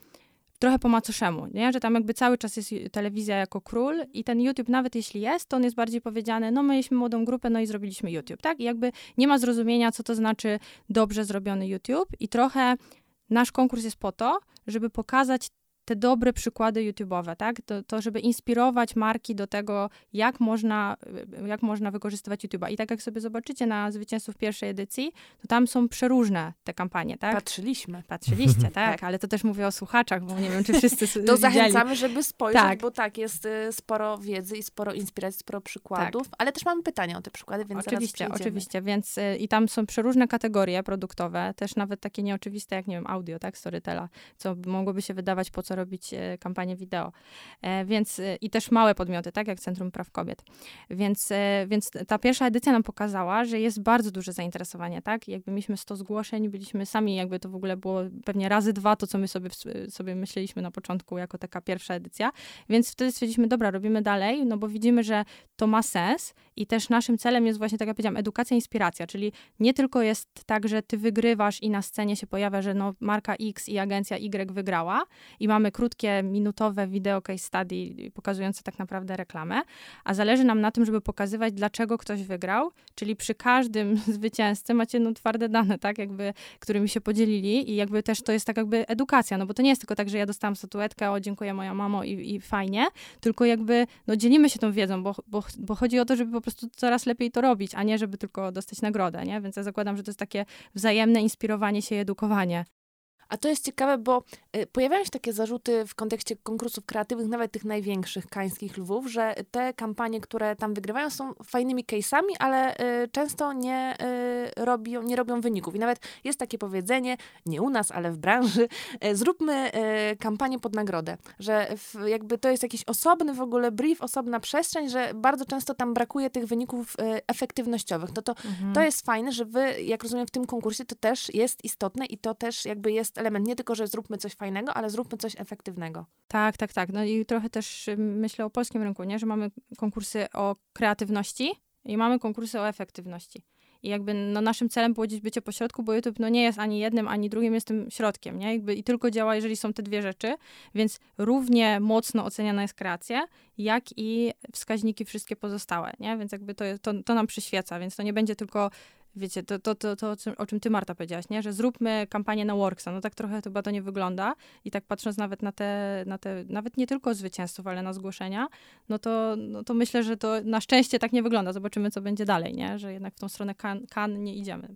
trochę po macoszemu, nie? Że tam jakby cały czas jest telewizja jako król i ten YouTube, nawet jeśli jest, to on jest bardziej powiedziane, no my mieliśmy młodą grupę, no i zrobiliśmy YouTube, tak? I jakby nie ma zrozumienia, co to znaczy dobrze zrobiony YouTube i trochę nasz konkurs jest po to, żeby pokazać te dobre przykłady YouTube'owe, tak? To, to, żeby inspirować marki do tego, jak można, jak można wykorzystywać YouTube'a. I tak jak sobie zobaczycie na zwycięzców pierwszej edycji, to tam są przeróżne te kampanie, tak? Patrzyliśmy. Patrzyliście, tak, Tak. ale to też mówię o słuchaczach, bo nie wiem, czy wszyscy To widzieli. zachęcamy, żeby spojrzeć, Tak. bo tak, jest y, sporo wiedzy i sporo inspiracji, sporo przykładów, ale też mamy pytania o te przykłady, więc Oczywiście, oczywiście, więc y, i tam są przeróżne kategorie produktowe, też nawet takie nieoczywiste jak, nie wiem, audio, tak, Storytela, co mogłoby się wydawać, po co robić e, kampanię wideo. E, więc e, i też małe podmioty, tak, jak Centrum Praw Kobiet. Więc, więc ta pierwsza edycja nam pokazała, że jest bardzo duże zainteresowanie, tak, jakby mieliśmy 100 zgłoszeń, byliśmy sami, jakby to w ogóle było pewnie razy dwa to, co my sobie, sobie myśleliśmy na początku, jako taka pierwsza edycja, więc wtedy stwierdziliśmy, dobra, robimy dalej, no bo widzimy, że to ma sens i też naszym celem jest właśnie, tak jak powiedziałam, edukacja, inspiracja, czyli nie tylko jest tak, że ty wygrywasz i na scenie się pojawia, że no marka X i agencja Y wygrała i mamy krótkie, minutowe wideo case study pokazujące tak naprawdę reklamę, a zależy nam na tym, żeby pokazywać, dlaczego ktoś wygrał, czyli przy każdym zwycięzcy macie no twarde dane, tak, jakby, którymi się podzielili i jakby też to jest tak jakby edukacja, no bo to nie jest tylko tak, że ja dostałam statuetkę, o dziękuję moja mamo i, i fajnie, tylko jakby no dzielimy się tą wiedzą, bo, bo, bo chodzi o to, żeby po prostu coraz lepiej to robić, a nie żeby tylko dostać nagrodę, nie? Więc ja zakładam, że to jest takie wzajemne inspirowanie się i edukowanie. A to jest ciekawe, bo y, pojawiają się takie zarzuty w kontekście konkursów kreatywnych, nawet tych największych kańskich lwów, że te kampanie, które tam wygrywają, są fajnymi case'ami, ale y, często nie, y, robią, nie robią wyników. I nawet jest takie powiedzenie, nie u nas, ale w branży, zróbmy kampanię pod nagrodę, że jakby to jest jakiś osobny w ogóle brief, osobna przestrzeń, że bardzo często tam brakuje tych wyników efektywnościowych. No to, Mhm. to jest fajne, że wy, jak rozumiem, w tym konkursie to też jest istotne i to też jakby jest element nie tylko, że zróbmy coś fajnego, ale zróbmy coś efektywnego. Tak, tak, tak. No i trochę też myślę o polskim rynku, nie? że mamy konkursy o kreatywności i mamy konkursy o efektywności. I jakby no, naszym celem było gdzieś bycie pośrodku, bo YouTube no, nie jest ani jednym, ani drugim, jest tym środkiem, nie? Jakby, I tylko działa, jeżeli są te dwie rzeczy, więc równie mocno oceniana jest kreacja, jak i wskaźniki wszystkie pozostałe, nie? Więc jakby to, to, to nam przyświeca, więc to nie będzie tylko wiecie, to, to, to, to o czym- ty, Marta, powiedziałaś, nie? że zróbmy kampanię na Worksa. No tak trochę chyba to nie wygląda i tak patrząc nawet na te, na te nawet nie tylko zwycięzców, ale na zgłoszenia, no to, no to myślę, że to na szczęście tak nie wygląda. Zobaczymy, co będzie dalej, nie? że jednak w tą stronę kan, kan nie idziemy.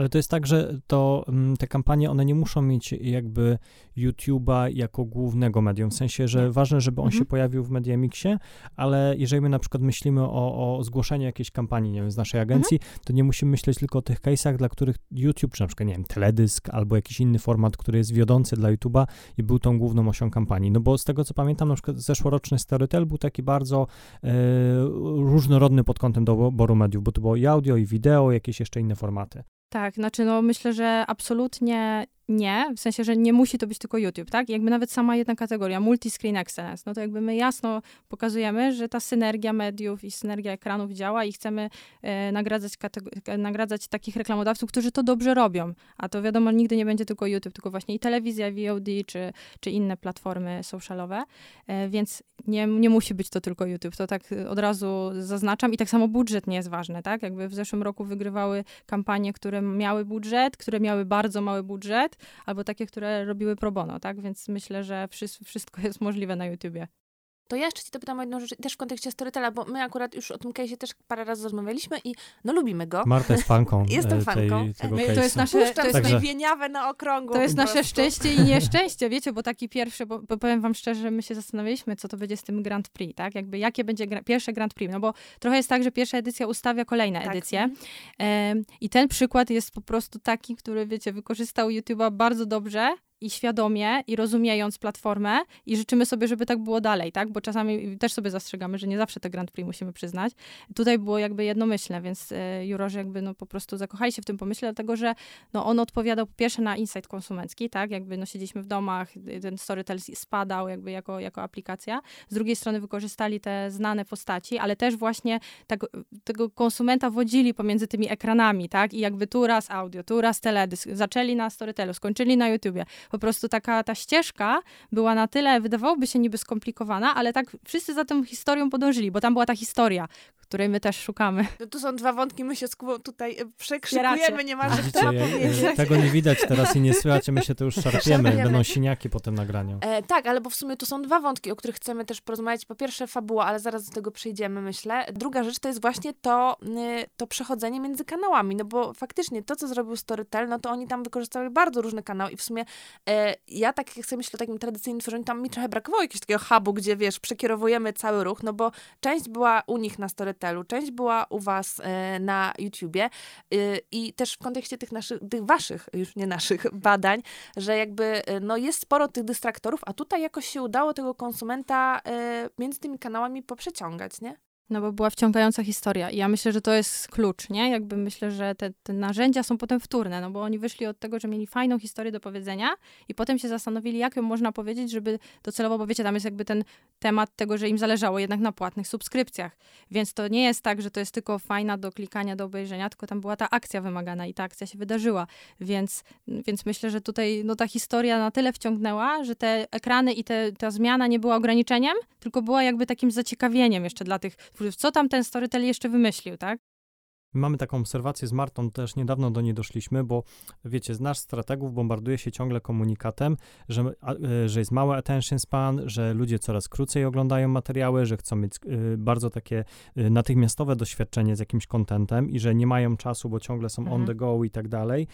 Ale to jest tak, że to, mm, te kampanie, one nie muszą mieć jakby YouTube'a jako głównego medium, w sensie, że Nie. ważne, żeby on Mhm. się pojawił w Mediamixie, ale jeżeli my na przykład myślimy o, o zgłoszeniu jakiejś kampanii, nie wiem, z naszej agencji, to nie musimy myśleć tylko o tych case'ach, dla których YouTube, czy na przykład, nie wiem, teledysk albo jakiś inny format, który jest wiodący dla YouTube'a i był tą główną osią kampanii. No bo z tego, co pamiętam, na przykład zeszłoroczny Storytel był taki bardzo e, różnorodny pod kątem doboru mediów, bo to było i audio, i wideo, jakieś jeszcze inne formaty. Tak, znaczy no myślę, że absolutnie nie, w sensie, że nie musi to być tylko YouTube, tak? Jakby nawet sama jedna kategoria, multi-screen excellence, no to jakby my jasno pokazujemy, że ta synergia mediów i synergia ekranów działa i chcemy e, nagradzać, katego- nagradzać takich reklamodawców, którzy to dobrze robią. A to wiadomo, nigdy nie będzie tylko YouTube, tylko właśnie i telewizja, VOD, czy, czy inne platformy socialowe, e, więc nie, nie musi być to tylko YouTube, to tak e, od razu zaznaczam i tak samo budżet nie jest ważny, tak? Jakby w zeszłym roku wygrywały kampanie, które miały budżet, które miały bardzo mały budżet, albo takie, które robiły pro bono, tak? Więc myślę, że wszy- wszystko jest możliwe na YouTubie. To ja jeszcze ci dopytam o jedną rzecz, też w kontekście Storytela, bo my akurat już o tym case'ie też parę razy rozmawialiśmy i no lubimy go. Marta jest fanką Jestem e, fanką. tej, tego My- to jest nasze- Puszczam to jest- Także- na okrągło. To jest nasze prostu. szczęście i nieszczęście, wiecie, bo taki pierwszy, bo, bo powiem wam szczerze, że my się zastanawialiśmy, co to będzie z tym Grand Prix, tak? Jakby jakie będzie gra- pierwsze Grand Prix, no bo trochę jest tak, że pierwsza edycja ustawia kolejne Tak. edycje i ten przykład jest po prostu taki, który, wiecie, wykorzystał YouTube'a bardzo dobrze i świadomie i rozumiejąc platformę i życzymy sobie, żeby tak było dalej, tak? Bo czasami też sobie zastrzegamy, że nie zawsze te Grand Prix musimy przyznać. Tutaj było jakby jednomyślne, więc e, jurorzy jakby no po prostu zakochali się w tym pomyśle, dlatego że no on odpowiadał po pierwsze na insight konsumencki, tak? Jakby no siedzieliśmy w domach, ten Storytel spadał jakby jako, jako aplikacja. Z drugiej strony wykorzystali te znane postaci, ale też właśnie tego, tego konsumenta wodzili pomiędzy tymi ekranami, tak? I jakby tu raz audio, tu raz teledysk. Zaczęli na Storytelu, skończyli na YouTubie. Po prostu taka ta ścieżka była na tyle, wydawałoby się niby skomplikowana, ale tak wszyscy za tą historią podążyli, bo tam była ta historia, której my też szukamy. No tu są dwa wątki, my się z Kubą tutaj e, przekrzykujemy niemalże, kto ma ja- powiedzieć. tego nie widać teraz i nie słychać, my się to już szarpiemy. Szarpiemy. Będą siniaki po tym nagraniu. E, tak, ale bo w sumie tu są dwa wątki, o których chcemy też porozmawiać. Po pierwsze fabuła, ale zaraz do tego przejdziemy, myślę. Druga rzecz to jest właśnie to, y, to przechodzenie między kanałami, no bo faktycznie to, co zrobił Storytel, no to oni tam wykorzystali bardzo różne kanały i w sumie e, ja tak jak sobie myślę o takim tradycyjnym tworzeniu, tam mi trochę brakowało jakiegoś takiego hubu, gdzie wiesz, przekierowujemy cały ruch, no bo część była u nich na Część była u was e, na YouTubie y, i też w kontekście tych naszych, tych waszych, już nie naszych badań, że jakby y, no jest sporo tych dystraktorów, a tutaj jakoś się udało tego konsumenta y, między tymi kanałami poprzeciągać, nie? No bo była wciągająca historia i ja myślę, że to jest klucz, nie? Jakby myślę, że te, te narzędzia są potem wtórne, no bo oni wyszli od tego, że mieli fajną historię do powiedzenia i potem się zastanowili, jak ją można powiedzieć, żeby docelowo, bo wiecie, tam jest jakby ten temat tego, że im zależało jednak na płatnych subskrypcjach, więc to nie jest tak, że to jest tylko fajna do klikania, do obejrzenia, tylko tam była ta akcja wymagana i ta akcja się wydarzyła, więc, więc myślę, że tutaj no, ta historia na tyle wciągnęła, że te ekrany i te, ta zmiana nie była ograniczeniem, tylko była jakby takim zaciekawieniem jeszcze dla tych co tam ten Storytel jeszcze wymyślił, tak? Mamy taką obserwację z Martą, też niedawno do niej doszliśmy, bo wiecie, nasz strategów bombarduje się ciągle komunikatem, że, e, że jest mały attention span, że ludzie coraz krócej oglądają materiały, że chcą mieć y, bardzo takie y, natychmiastowe doświadczenie z jakimś kontentem i że nie mają czasu, bo ciągle są Mhm. on the go i tak dalej.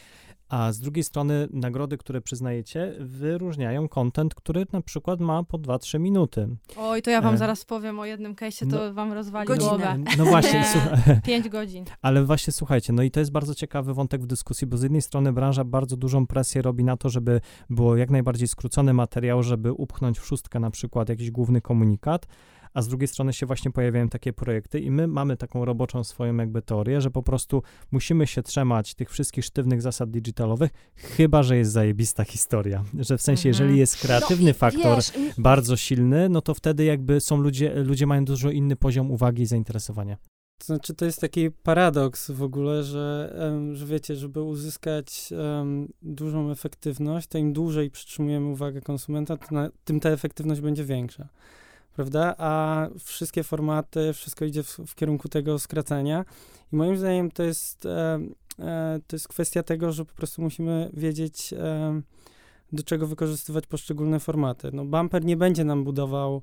A z drugiej strony nagrody, które przyznajecie, wyróżniają content, który na przykład ma po 2-3 minuty. Oj, to ja wam E, zaraz powiem o jednym case'ie, to no, wam rozwali godzinę. głowę. No właśnie, Nie. słuchaj. Pięć godzin. Ale właśnie słuchajcie, no i to jest bardzo ciekawy wątek w dyskusji, bo z jednej strony branża bardzo dużą presję robi na to, żeby było jak najbardziej skrócony materiał, żeby upchnąć w szóstkę na przykład jakiś główny komunikat, a z drugiej strony się właśnie pojawiają takie projekty i my mamy taką roboczą swoją jakby teorię, że po prostu musimy się trzymać tych wszystkich sztywnych zasad digitalowych, chyba, że jest zajebista historia. Że w sensie, Mhm. jeżeli jest kreatywny i faktor Wiesz, bardzo silny, no to wtedy jakby są ludzie, ludzie mają dużo inny poziom uwagi i zainteresowania. To znaczy, to jest taki paradoks w ogóle, że, że wiecie, żeby uzyskać em, dużą efektywność, to im dłużej przytrzymujemy uwagę konsumenta, na, tym ta efektywność będzie większa. Prawda? A wszystkie formaty, wszystko idzie w, w kierunku tego skracania. I moim zdaniem to jest, em, e, to jest kwestia tego, że po prostu musimy wiedzieć, em, do czego wykorzystywać poszczególne formaty. No, bumper nie będzie nam budował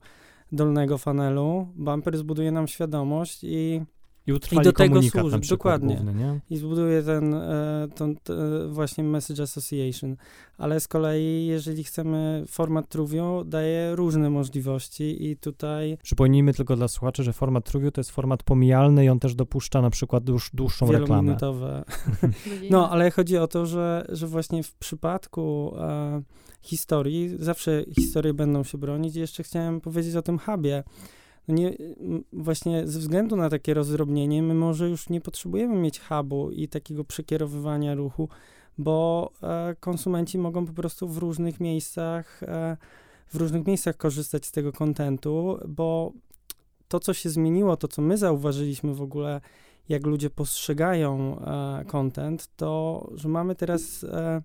dolnego fanelu, bumper zbuduje nam świadomość i I utrwali do tego służy, dokładnie. główny, nie? i zbuduje ten, e, tą, t, właśnie message association. Ale z kolei, jeżeli chcemy format Truvio, daje różne możliwości i tutaj Przypomnijmy tylko dla słuchaczy, że format Truvio to jest format pomijalny i on też dopuszcza na przykład dłuż, dłuższą reklamę. No, ale chodzi o to, że, że właśnie w przypadku e, historii, zawsze historie będą się bronić i jeszcze chciałem powiedzieć o tym hubie. No nie, właśnie ze względu na takie rozdrobnienie, my może już nie potrzebujemy mieć hubu i takiego przekierowywania ruchu, bo e, konsumenci mogą po prostu w różnych miejscach, e, w różnych miejscach korzystać z tego kontentu, bo to, co się zmieniło, to, co my zauważyliśmy w ogóle, jak ludzie postrzegają e, content, to, że mamy teraz e,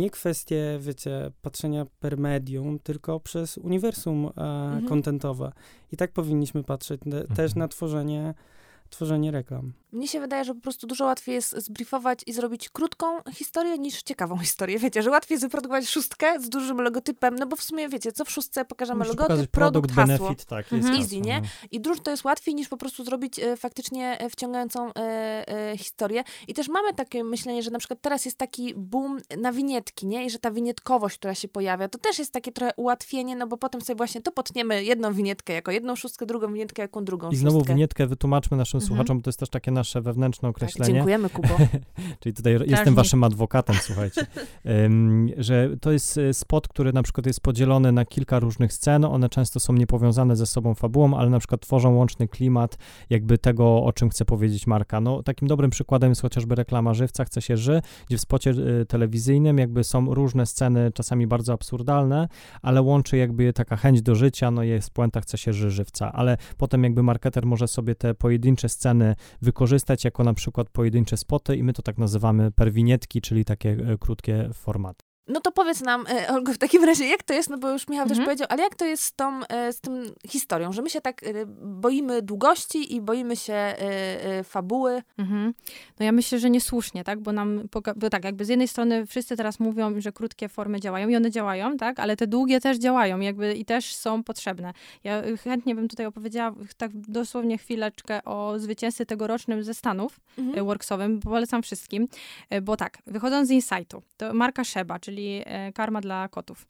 nie kwestię, wiecie, patrzenia per medium, tylko przez uniwersum e, Mhm. contentowe. I tak powinniśmy patrzeć ne, też Mhm. na tworzenie, tworzenie reklam. Mnie się wydaje, że po prostu dużo łatwiej jest zbriefować i zrobić krótką historię niż ciekawą historię. Wiecie, że łatwiej jest wyprodukować szóstkę z dużym logotypem, no bo w sumie wiecie, co w szóstce pokażemy Musisz logotyp, produkt, hasło. benefit, tak, Mhm. jest Easy, hasło, nie? no. I dużo to jest łatwiej niż po prostu zrobić e, faktycznie e, wciągającą e, e, historię. I też mamy takie myślenie, że na przykład teraz jest taki boom na winietki, nie? I że ta winietkowość, która się pojawia, to też jest takie trochę ułatwienie, no bo potem sobie właśnie to potniemy jedną winietkę jako jedną szóstkę, drugą winietkę jako drugą I znowu szóstkę. winietkę wytłumaczmy naszym Mhm. słuchaczom, bo to jest też takie nasze wewnętrzne Tak, określenie. dziękujemy, Kubo. Czyli tutaj jestem Strażnik. waszym adwokatem, słuchajcie. Ym, że to jest e, spot, który na przykład jest podzielony na kilka różnych scen. One często są niepowiązane ze sobą fabułą, ale na przykład tworzą łączny klimat jakby tego, o czym chce powiedzieć marka. No, takim dobrym przykładem jest chociażby reklama Żywca Chce się ży, gdzie w spocie e, telewizyjnym jakby są różne sceny, czasami bardzo absurdalne, ale łączy jakby taka chęć do życia, no jest puenta Chce się ży Żywca, ale potem jakby marketer może sobie te pojedyncze sceny wykorzystać jako na przykład pojedyncze spoty i my to tak nazywamy perwinietki, czyli takie e, krótkie formaty. No to powiedz nam, e, Olgo, w takim razie, jak to jest, no bo już Michał też Mhm. powiedział, ale jak to jest z tą, e, z tym historią, że my się tak e, boimy długości i boimy się fabuły. Mhm. No ja myślę, że niesłusznie, tak? Bo nam, bo tak, jakby z jednej strony wszyscy teraz mówią, że krótkie formy działają i one działają, tak? Ale te długie też działają jakby i też są potrzebne. Ja y, chętnie bym tutaj opowiedziała tak dosłownie chwileczkę o zwycięzcy tegorocznym ze Stanów, Mhm. mhm. worksowym, polecam wszystkim, bo tak, wychodząc z Insightu, to marka Sheba, czyli e, karma dla kotów.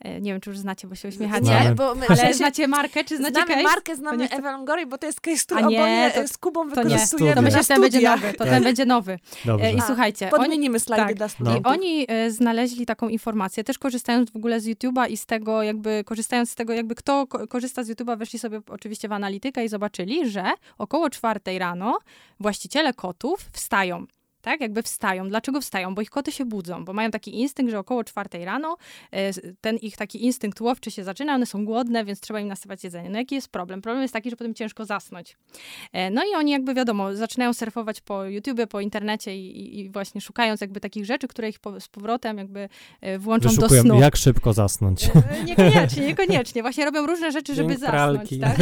E, Nie wiem, czy już znacie, bo się uśmiechacie. Znamy. Nie, bo my, Ale znacie markę, czy znacie znamy case? markę, znamy Longoria, bo to jest case, który nie, to- z Kubą to nie. wykorzystujemy To myślę, że ten będzie nowy. To Tak. ten będzie nowy. Dobrze. E, I A, słuchajcie, oni, Podmienimy slajdy tak. dla No. studentów. I oni znaleźli taką informację, też korzystając w ogóle z YouTube'a i z tego jakby, korzystając z tego jakby kto ko- korzysta z YouTube'a, weszli sobie oczywiście w analitykę i zobaczyli, że około czwartej rano właściciele kotów wstają. Tak, jakby wstają. Dlaczego wstają? Bo ich koty się budzą, bo mają taki instynkt, że około czwartej rano e, ten ich taki instynkt łowczy się zaczyna, one są głodne, więc trzeba im nasypać jedzenie. No jaki jest problem? Problem jest taki, że potem ciężko zasnąć. E, No i oni jakby wiadomo, zaczynają surfować po YouTubie, po internecie i, i- właśnie szukając jakby takich rzeczy, które ich po, z powrotem jakby e, włączą do snu. jak szybko zasnąć. Niekoniecznie, niekoniecznie. Właśnie robią różne rzeczy, żeby Dzień zasnąć. pralki. Tak?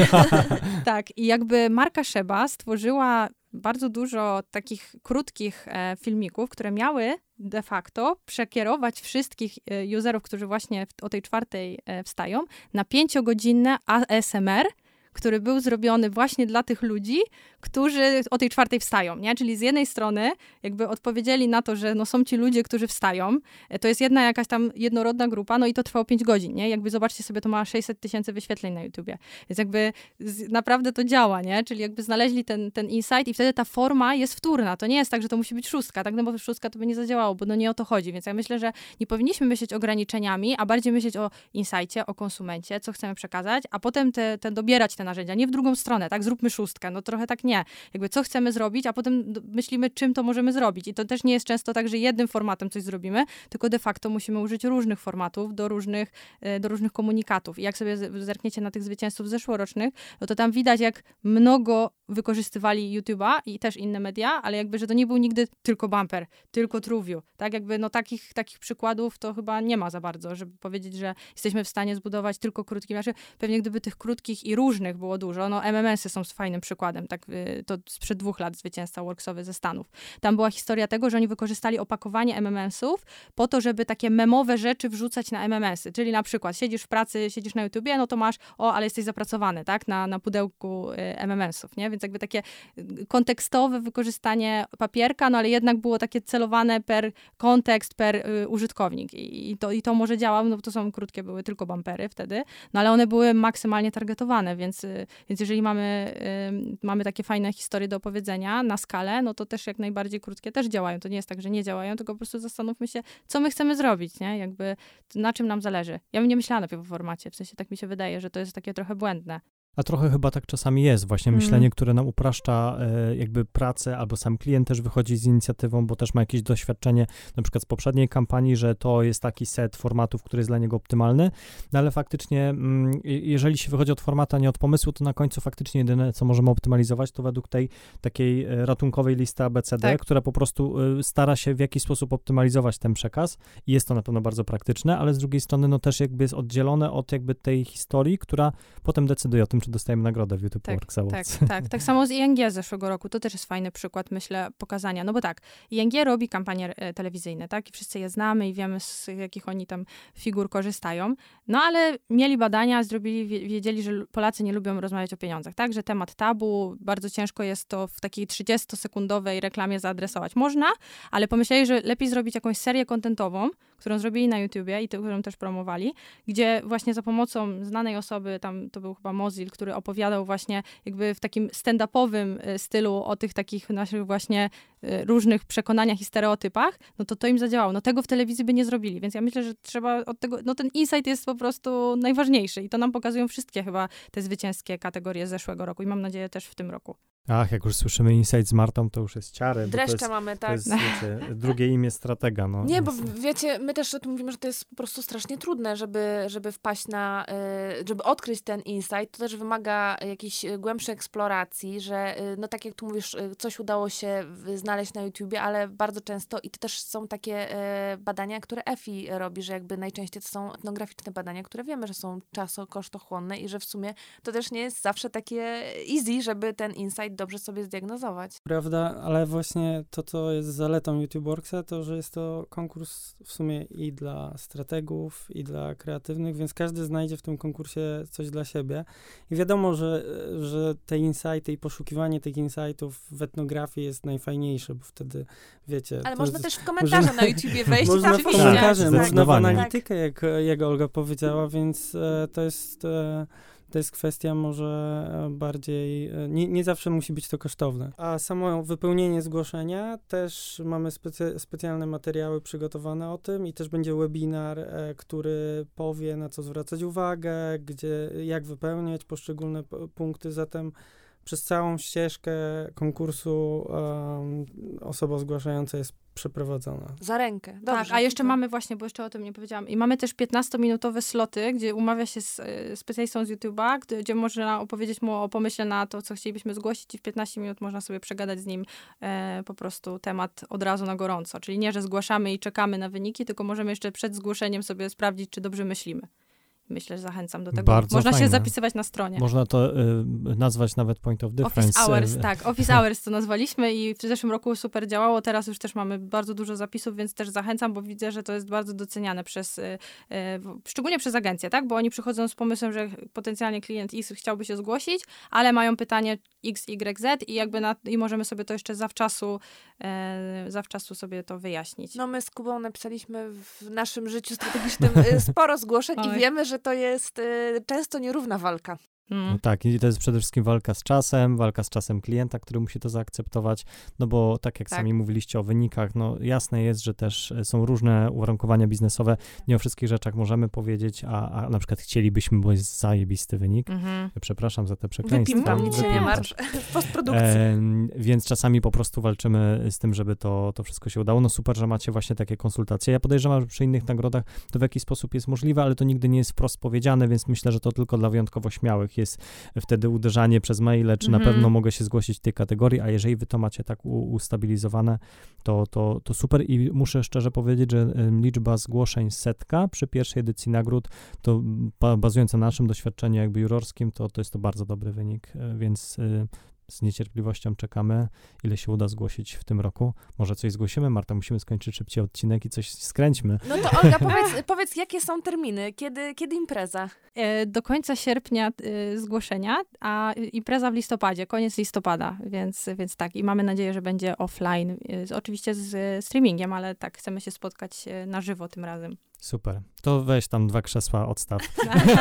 tak. I jakby marka Sheba stworzyła bardzo dużo takich krótkich e, filmików, które miały de facto przekierować wszystkich e, userów, którzy właśnie o tej czwartej e, wstają, na pięciogodzinne ASMR, który był zrobiony właśnie dla tych ludzi, którzy o tej czwartej wstają, nie? Czyli z jednej strony jakby odpowiedzieli na to, że no są ci ludzie, którzy wstają, e, to jest jedna jakaś tam jednorodna grupa, no i to trwało 5 godzin, nie? Jakby zobaczcie sobie, to ma 600 tysięcy wyświetleń na YouTubie. Więc jakby z, naprawdę to działa, nie? Czyli jakby znaleźli ten, ten insight i wtedy ta forma jest wtórna. To nie jest tak, że to musi być szóstka, tak? No bo szóstka to by nie zadziałało, bo no nie o to chodzi. Więc ja myślę, że nie powinniśmy myśleć ograniczeniami, a bardziej myśleć o insightie, o konsumencie, co chcemy przekazać, a potem te, te dobierać te narzędzia. Nie w drugą stronę, tak? Zróbmy szóstkę. No trochę tak nie. Jakby co chcemy zrobić, a potem myślimy, czym to możemy zrobić. I to też nie jest często tak, że jednym formatem coś zrobimy, tylko de facto musimy użyć różnych formatów do różnych, e, do różnych komunikatów. I jak sobie zerkniecie na tych zwycięzców zeszłorocznych, no to tam widać, jak mnogo wykorzystywali YouTube'a i też inne media, ale jakby, że to nie był nigdy tylko bumper, tylko TrueView. Tak jakby, no takich, takich przykładów to chyba nie ma za bardzo, żeby powiedzieć, że jesteśmy w stanie zbudować tylko krótki, znaczy pewnie gdyby tych krótkich i różnych było dużo, no MMS-y są fajnym przykładem, tak y, to sprzed dwóch lat zwycięzca worksowy ze Stanów. Tam była historia tego, że oni wykorzystali opakowanie MMS-ów po to, żeby takie memowe rzeczy wrzucać na MMS-y, czyli na przykład siedzisz w pracy, siedzisz na YouTubie, no to masz, o, ale jesteś zapracowany, tak, na, na pudełku y, MMS-ów, nie? Więc jakby takie y, kontekstowe wykorzystanie papierka, no ale jednak było takie celowane per kontekst, per y, użytkownik I, to, i to może działa, no bo to są krótkie, były tylko bumpery wtedy, no ale one były maksymalnie targetowane, więc, y, więc jeżeli mamy, mamy takie fajne historie do opowiedzenia na skalę, no to też jak najbardziej krótkie też działają. To nie jest tak, że nie działają, tylko po prostu zastanówmy się, co my chcemy zrobić, nie? Jakby na czym nam zależy. Ja bym nie myślała na o formacie, w sensie tak mi się wydaje, że to jest takie trochę błędne. A trochę chyba tak czasami jest, właśnie mm. myślenie, które nam upraszcza e, jakby pracę, albo sam klient też wychodzi z inicjatywą, bo też ma jakieś doświadczenie, na przykład z poprzedniej kampanii, że to jest taki set formatów, który jest dla niego optymalny, no ale faktycznie, mm, jeżeli się wychodzi od formatu, a nie od pomysłu, to na końcu faktycznie jedyne, co możemy optymalizować, to według tej takiej e, ratunkowej listy ABCD, tak. która po prostu e, stara się w jakiś sposób optymalizować ten przekaz i jest to na pewno bardzo praktyczne, ale z drugiej strony, no też jakby jest oddzielone od jakby tej historii, która potem decyduje o tym, czy dostajemy nagrodę w YouTube tak, Works Awards. Tak, tak. Tak samo z ING z zeszłego roku. To też jest fajny przykład, myślę, pokazania. No bo tak, ING robi kampanie e, telewizyjne, tak? I wszyscy je znamy i wiemy, z jakich oni tam figur korzystają. No ale mieli badania, zrobili, wiedzieli, że Polacy nie lubią rozmawiać o pieniądzach, tak? Że temat tabu, bardzo ciężko jest to w takiej 30-sekundowej reklamie zaadresować. Można, ale pomyśleli, że lepiej zrobić jakąś serię kontentową, którą zrobili na YouTubie i tę, którą też promowali, gdzie właśnie za pomocą znanej osoby, tam to był chyba Mozil, który opowiadał właśnie jakby w takim stand-upowym e, stylu o tych takich naszych właśnie e, różnych przekonaniach i stereotypach, no to to im zadziałało. No tego w telewizji by nie zrobili, więc ja myślę, że trzeba od tego, no ten insight jest po prostu najważniejszy i to nam pokazują wszystkie chyba te zwycięskie kategorie z zeszłego roku i mam nadzieję też w tym roku. Ach, jak już słyszymy Insight z Martą, to już jest ciary. Dreszcze jest, mamy, tak. Jest, wiecie, drugie imię stratega. No. Nie, bo wiecie, my też o tym mówimy, że to jest po prostu strasznie trudne, żeby, żeby wpaść na, y, żeby odkryć ten insight. To też wymaga jakiejś głębszej eksploracji, że y, no tak jak tu mówisz, y, coś udało się znaleźć na YouTubie, ale bardzo często i to też są takie badania, które EFI robi, że jakby najczęściej to są etnograficzne badania, które wiemy, że są czasokosztochłonne i że w sumie to też nie jest zawsze takie easy, żeby ten insight dobrze sobie zdiagnozować. Prawda, ale właśnie to, co jest zaletą YouTubeworksa, to, że jest to konkurs w sumie i dla strategów, i dla kreatywnych, więc każdy znajdzie w tym konkursie coś dla siebie. I wiadomo, że, że te insighty i poszukiwanie tych insightów w etnografii jest najfajniejsze, bo wtedy, wiecie... Ale można jest, też w komentarze można, na YouTubie wejść Można w komentarze, tak, można w analitykę, jak, jak Olga powiedziała, więc e, to jest... E, to jest kwestia może e, bardziej, e, nie, nie zawsze musi być to kosztowne. A samo wypełnienie zgłoszenia, też mamy specy, specjalne materiały przygotowane o tym i też będzie webinar, e, który powie na co zwracać uwagę, gdzie, jak wypełniać poszczególne punkty, zatem przez całą ścieżkę konkursu um, osoba zgłaszająca jest przeprowadzona. Za rękę. Dobrze. Tak, a jeszcze mamy właśnie, bo jeszcze o tym nie powiedziałam, i mamy też 15-minutowe sloty, gdzie umawia się z y, specjalistą z YouTube'a, gdzie, gdzie można opowiedzieć mu o pomyśle na to, co chcielibyśmy zgłosić i w 15 minut można sobie przegadać z nim e, po prostu temat od razu na gorąco. Czyli nie, że zgłaszamy i czekamy na wyniki, tylko możemy jeszcze przed zgłoszeniem sobie sprawdzić, czy dobrze myślimy myślę, że zachęcam do tego. Bardzo Można fajne. się zapisywać na stronie. Można to y, nazwać nawet point of difference. Office Hours, y, tak. Office Hours to nazwaliśmy i w zeszłym roku super działało. Teraz już też mamy bardzo dużo zapisów, więc też zachęcam, bo widzę, że to jest bardzo doceniane przez, y, y, szczególnie przez agencje, tak? Bo oni przychodzą z pomysłem, że potencjalnie klient X chciałby się zgłosić, ale mają pytanie X, Y, Z i jakby na, i możemy sobie to jeszcze zawczasu, e, zawczasu sobie to wyjaśnić. No my z Kubą napisaliśmy w naszym życiu strategicznym y, sporo zgłoszeń i wiemy, że to jest y, często nierówna walka. Mm. No tak, i to jest przede wszystkim walka z czasem, walka z czasem klienta, który musi to zaakceptować, no bo tak jak Tak. sami mówiliście o wynikach, no jasne jest, że też e, są różne uwarunkowania biznesowe, nie o wszystkich rzeczach możemy powiedzieć, a, a na przykład chcielibyśmy, bo jest zajebisty wynik. Mhm. Przepraszam za te przekleństwa. Wypim, nic się nie też. W postprodukcji. Em, więc czasami po prostu walczymy z tym, żeby to, to wszystko się udało. No super, że macie właśnie takie konsultacje. Ja podejrzewam, że przy innych nagrodach to w jakiś sposób jest możliwe, ale to nigdy nie jest wprost powiedziane, więc myślę, że to tylko dla wyjątkowo śmiałych jest wtedy uderzanie przez maile, czy na Mhm. pewno mogę się zgłosić w tej kategorii, a jeżeli wy to macie tak ustabilizowane, to, to, to super i muszę szczerze powiedzieć, że liczba zgłoszeń setka przy pierwszej edycji nagród, to ba, bazując na naszym doświadczeniu jakby jurorskim, to, to jest to bardzo dobry wynik, e, więc y, z niecierpliwością czekamy, ile się uda zgłosić w tym roku. Może coś zgłosimy, Marta, musimy skończyć szybciej odcinek i coś skręćmy. No to Olga, powiedz, powiedz jakie są terminy? Kiedy, kiedy impreza? E, Do końca sierpnia e, zgłoszenia, a impreza w listopadzie, koniec listopada, więc, więc tak. I mamy nadzieję, że będzie offline, e, oczywiście z streamingiem, ale tak, chcemy się spotkać na żywo tym razem. Super. To weź tam dwa krzesła, odstaw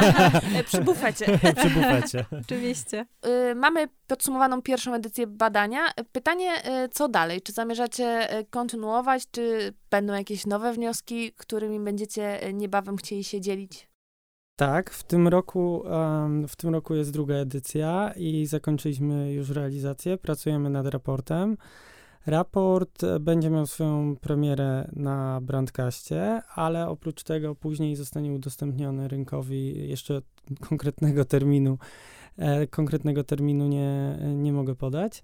Przy bufecie. przy bufecie. Oczywiście. Y, Mamy podsumowaną pierwszą edycję badania. Pytanie, y, co dalej? Czy zamierzacie y, kontynuować, czy będą jakieś nowe wnioski, którymi będziecie niebawem chcieli się dzielić? Tak, w tym roku, em, w tym roku jest druga edycja i zakończyliśmy już realizację. Pracujemy nad raportem. Raport e, będzie miał swoją premierę na Brandcaście, ale oprócz tego później zostanie udostępniony rynkowi jeszcze konkretnego terminu. E, konkretnego terminu nie, nie mogę podać.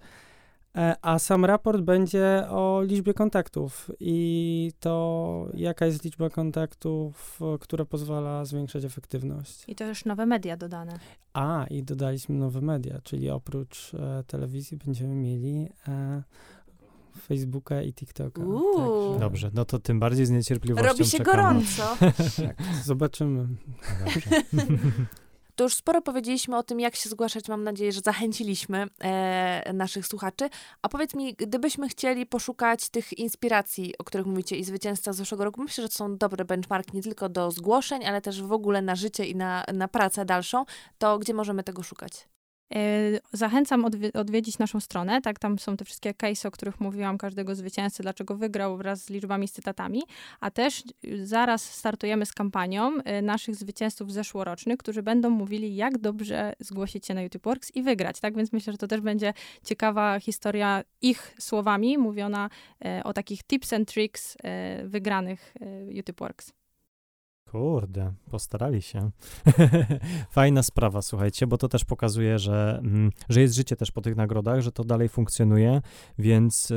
E, A sam raport będzie o liczbie kontaktów i to, jaka jest liczba kontaktów, która pozwala zwiększać efektywność. I też nowe media dodane. A, i dodaliśmy nowe media, czyli oprócz e, telewizji będziemy mieli e, Facebooka i TikToka. Uuu. Dobrze, no to tym bardziej z niecierpliwością Robi się czekamy. gorąco. Tak, zobaczymy. To już sporo powiedzieliśmy o tym, jak się zgłaszać. Mam nadzieję, że zachęciliśmy e, naszych słuchaczy. A powiedz mi, gdybyśmy chcieli poszukać tych inspiracji, o których mówicie, i zwycięzca z zeszłego roku, myślę, że to są dobre benchmarki nie tylko do zgłoszeń, ale też w ogóle na życie i na, na pracę dalszą. To gdzie możemy tego szukać? E, Zachęcam odwi- odwiedzić naszą stronę, tak, tam są te wszystkie case, o których mówiłam, każdego zwycięzcy, dlaczego wygrał wraz z liczbami, z cytatami, a też y, zaraz startujemy z kampanią y, naszych zwycięzców zeszłorocznych, którzy będą mówili, jak dobrze zgłosić się na YouTube Works i wygrać, tak, więc myślę, że to też będzie ciekawa historia ich słowami, mówiona e, o takich tips and tricks e, wygranych YouTube Works. Kurde, postarali się. Fajna sprawa, słuchajcie, bo to też pokazuje, że, mm, że jest życie też po tych nagrodach, że to dalej funkcjonuje, więc y,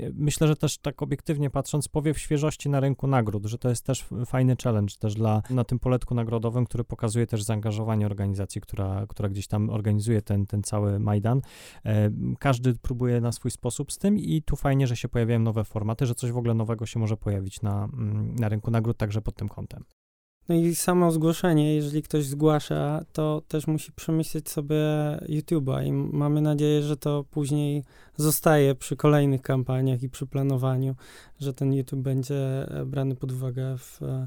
y, myślę, że też tak obiektywnie patrząc, powiew świeżości na rynku nagród, że to jest też fajny challenge też dla, na tym poletku nagrodowym, który pokazuje też zaangażowanie organizacji, która, która gdzieś tam organizuje ten, ten cały Majdan. E, każdy próbuje na swój sposób z tym i tu fajnie, że się pojawiają nowe formaty, że coś w ogóle nowego się może pojawić na, mm, na rynku nagród także pod tym kątem. No i samo zgłoszenie, jeżeli ktoś zgłasza, to też musi przemyśleć sobie YouTube'a i mamy nadzieję, że to później zostaje przy kolejnych kampaniach i przy planowaniu, że ten YouTube będzie e, brany pod uwagę w e,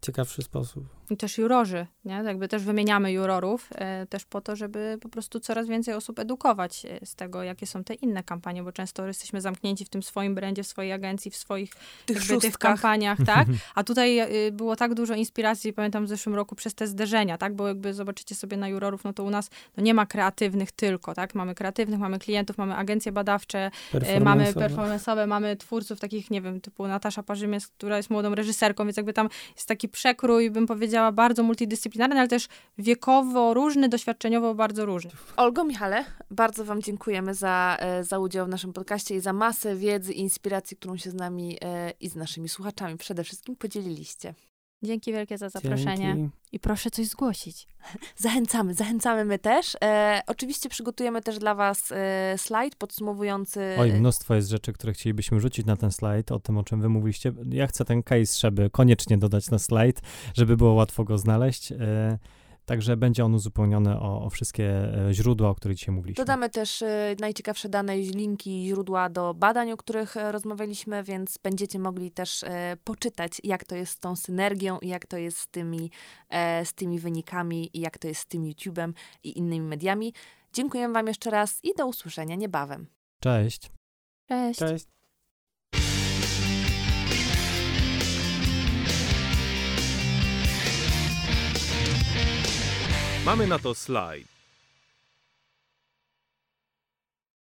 ciekawszy sposób. I też jurorzy, nie? Jakby też wymieniamy jurorów, e, też po to, żeby po prostu coraz więcej osób edukować e, z tego, jakie są te inne kampanie, bo często jesteśmy zamknięci w tym swoim brandzie, w swojej agencji, w swoich Tych jakby, tych kampaniach, tak? A tutaj y, było tak dużo inspiracji, pamiętam w zeszłym roku, przez te zderzenia, tak? Bo jakby zobaczycie sobie na jurorów, no to u nas no nie ma kreatywnych tylko, tak? Mamy kreatywnych, mamy klientów, mamy agencje badawcze, e, mamy Performance'owe. performance'owe, mamy twórców takich, nie wiem, typu Natasza Parzymies, która jest młodą reżyserką, więc jakby tam jest taki przekrój, bym powiedziała, bardzo multidyscyplinarny, ale też wiekowo różny, doświadczeniowo bardzo różny. Olgo, Michale, bardzo Wam dziękujemy za, e, za udział w naszym podcaście i za masę wiedzy i inspiracji, którą się z nami e, i z naszymi słuchaczami przede wszystkim podzieliliście. Dzięki wielkie za zaproszenie. Dzięki. I proszę coś zgłosić. Zachęcamy, zachęcamy my też. E, oczywiście przygotujemy też dla was e, slajd podsumowujący... Oj, mnóstwo jest rzeczy, które chcielibyśmy rzucić na ten slajd, o tym, o czym wy mówiliście. Ja chcę ten case, żeby koniecznie dodać na slajd, żeby było łatwo go znaleźć. E, Także będzie on uzupełniony o, o wszystkie e, źródła, o których dzisiaj mówiliśmy. Dodamy też e, najciekawsze dane, linki, źródła do badań, o których e, rozmawialiśmy, więc będziecie mogli też poczytać, jak to jest z tą synergią i jak to jest z tymi, z tymi wynikami i jak to jest z tym YouTube'em i innymi mediami. Dziękuję Wam jeszcze raz i do usłyszenia niebawem. Cześć. Cześć. Cześć. Mamy na to slajd.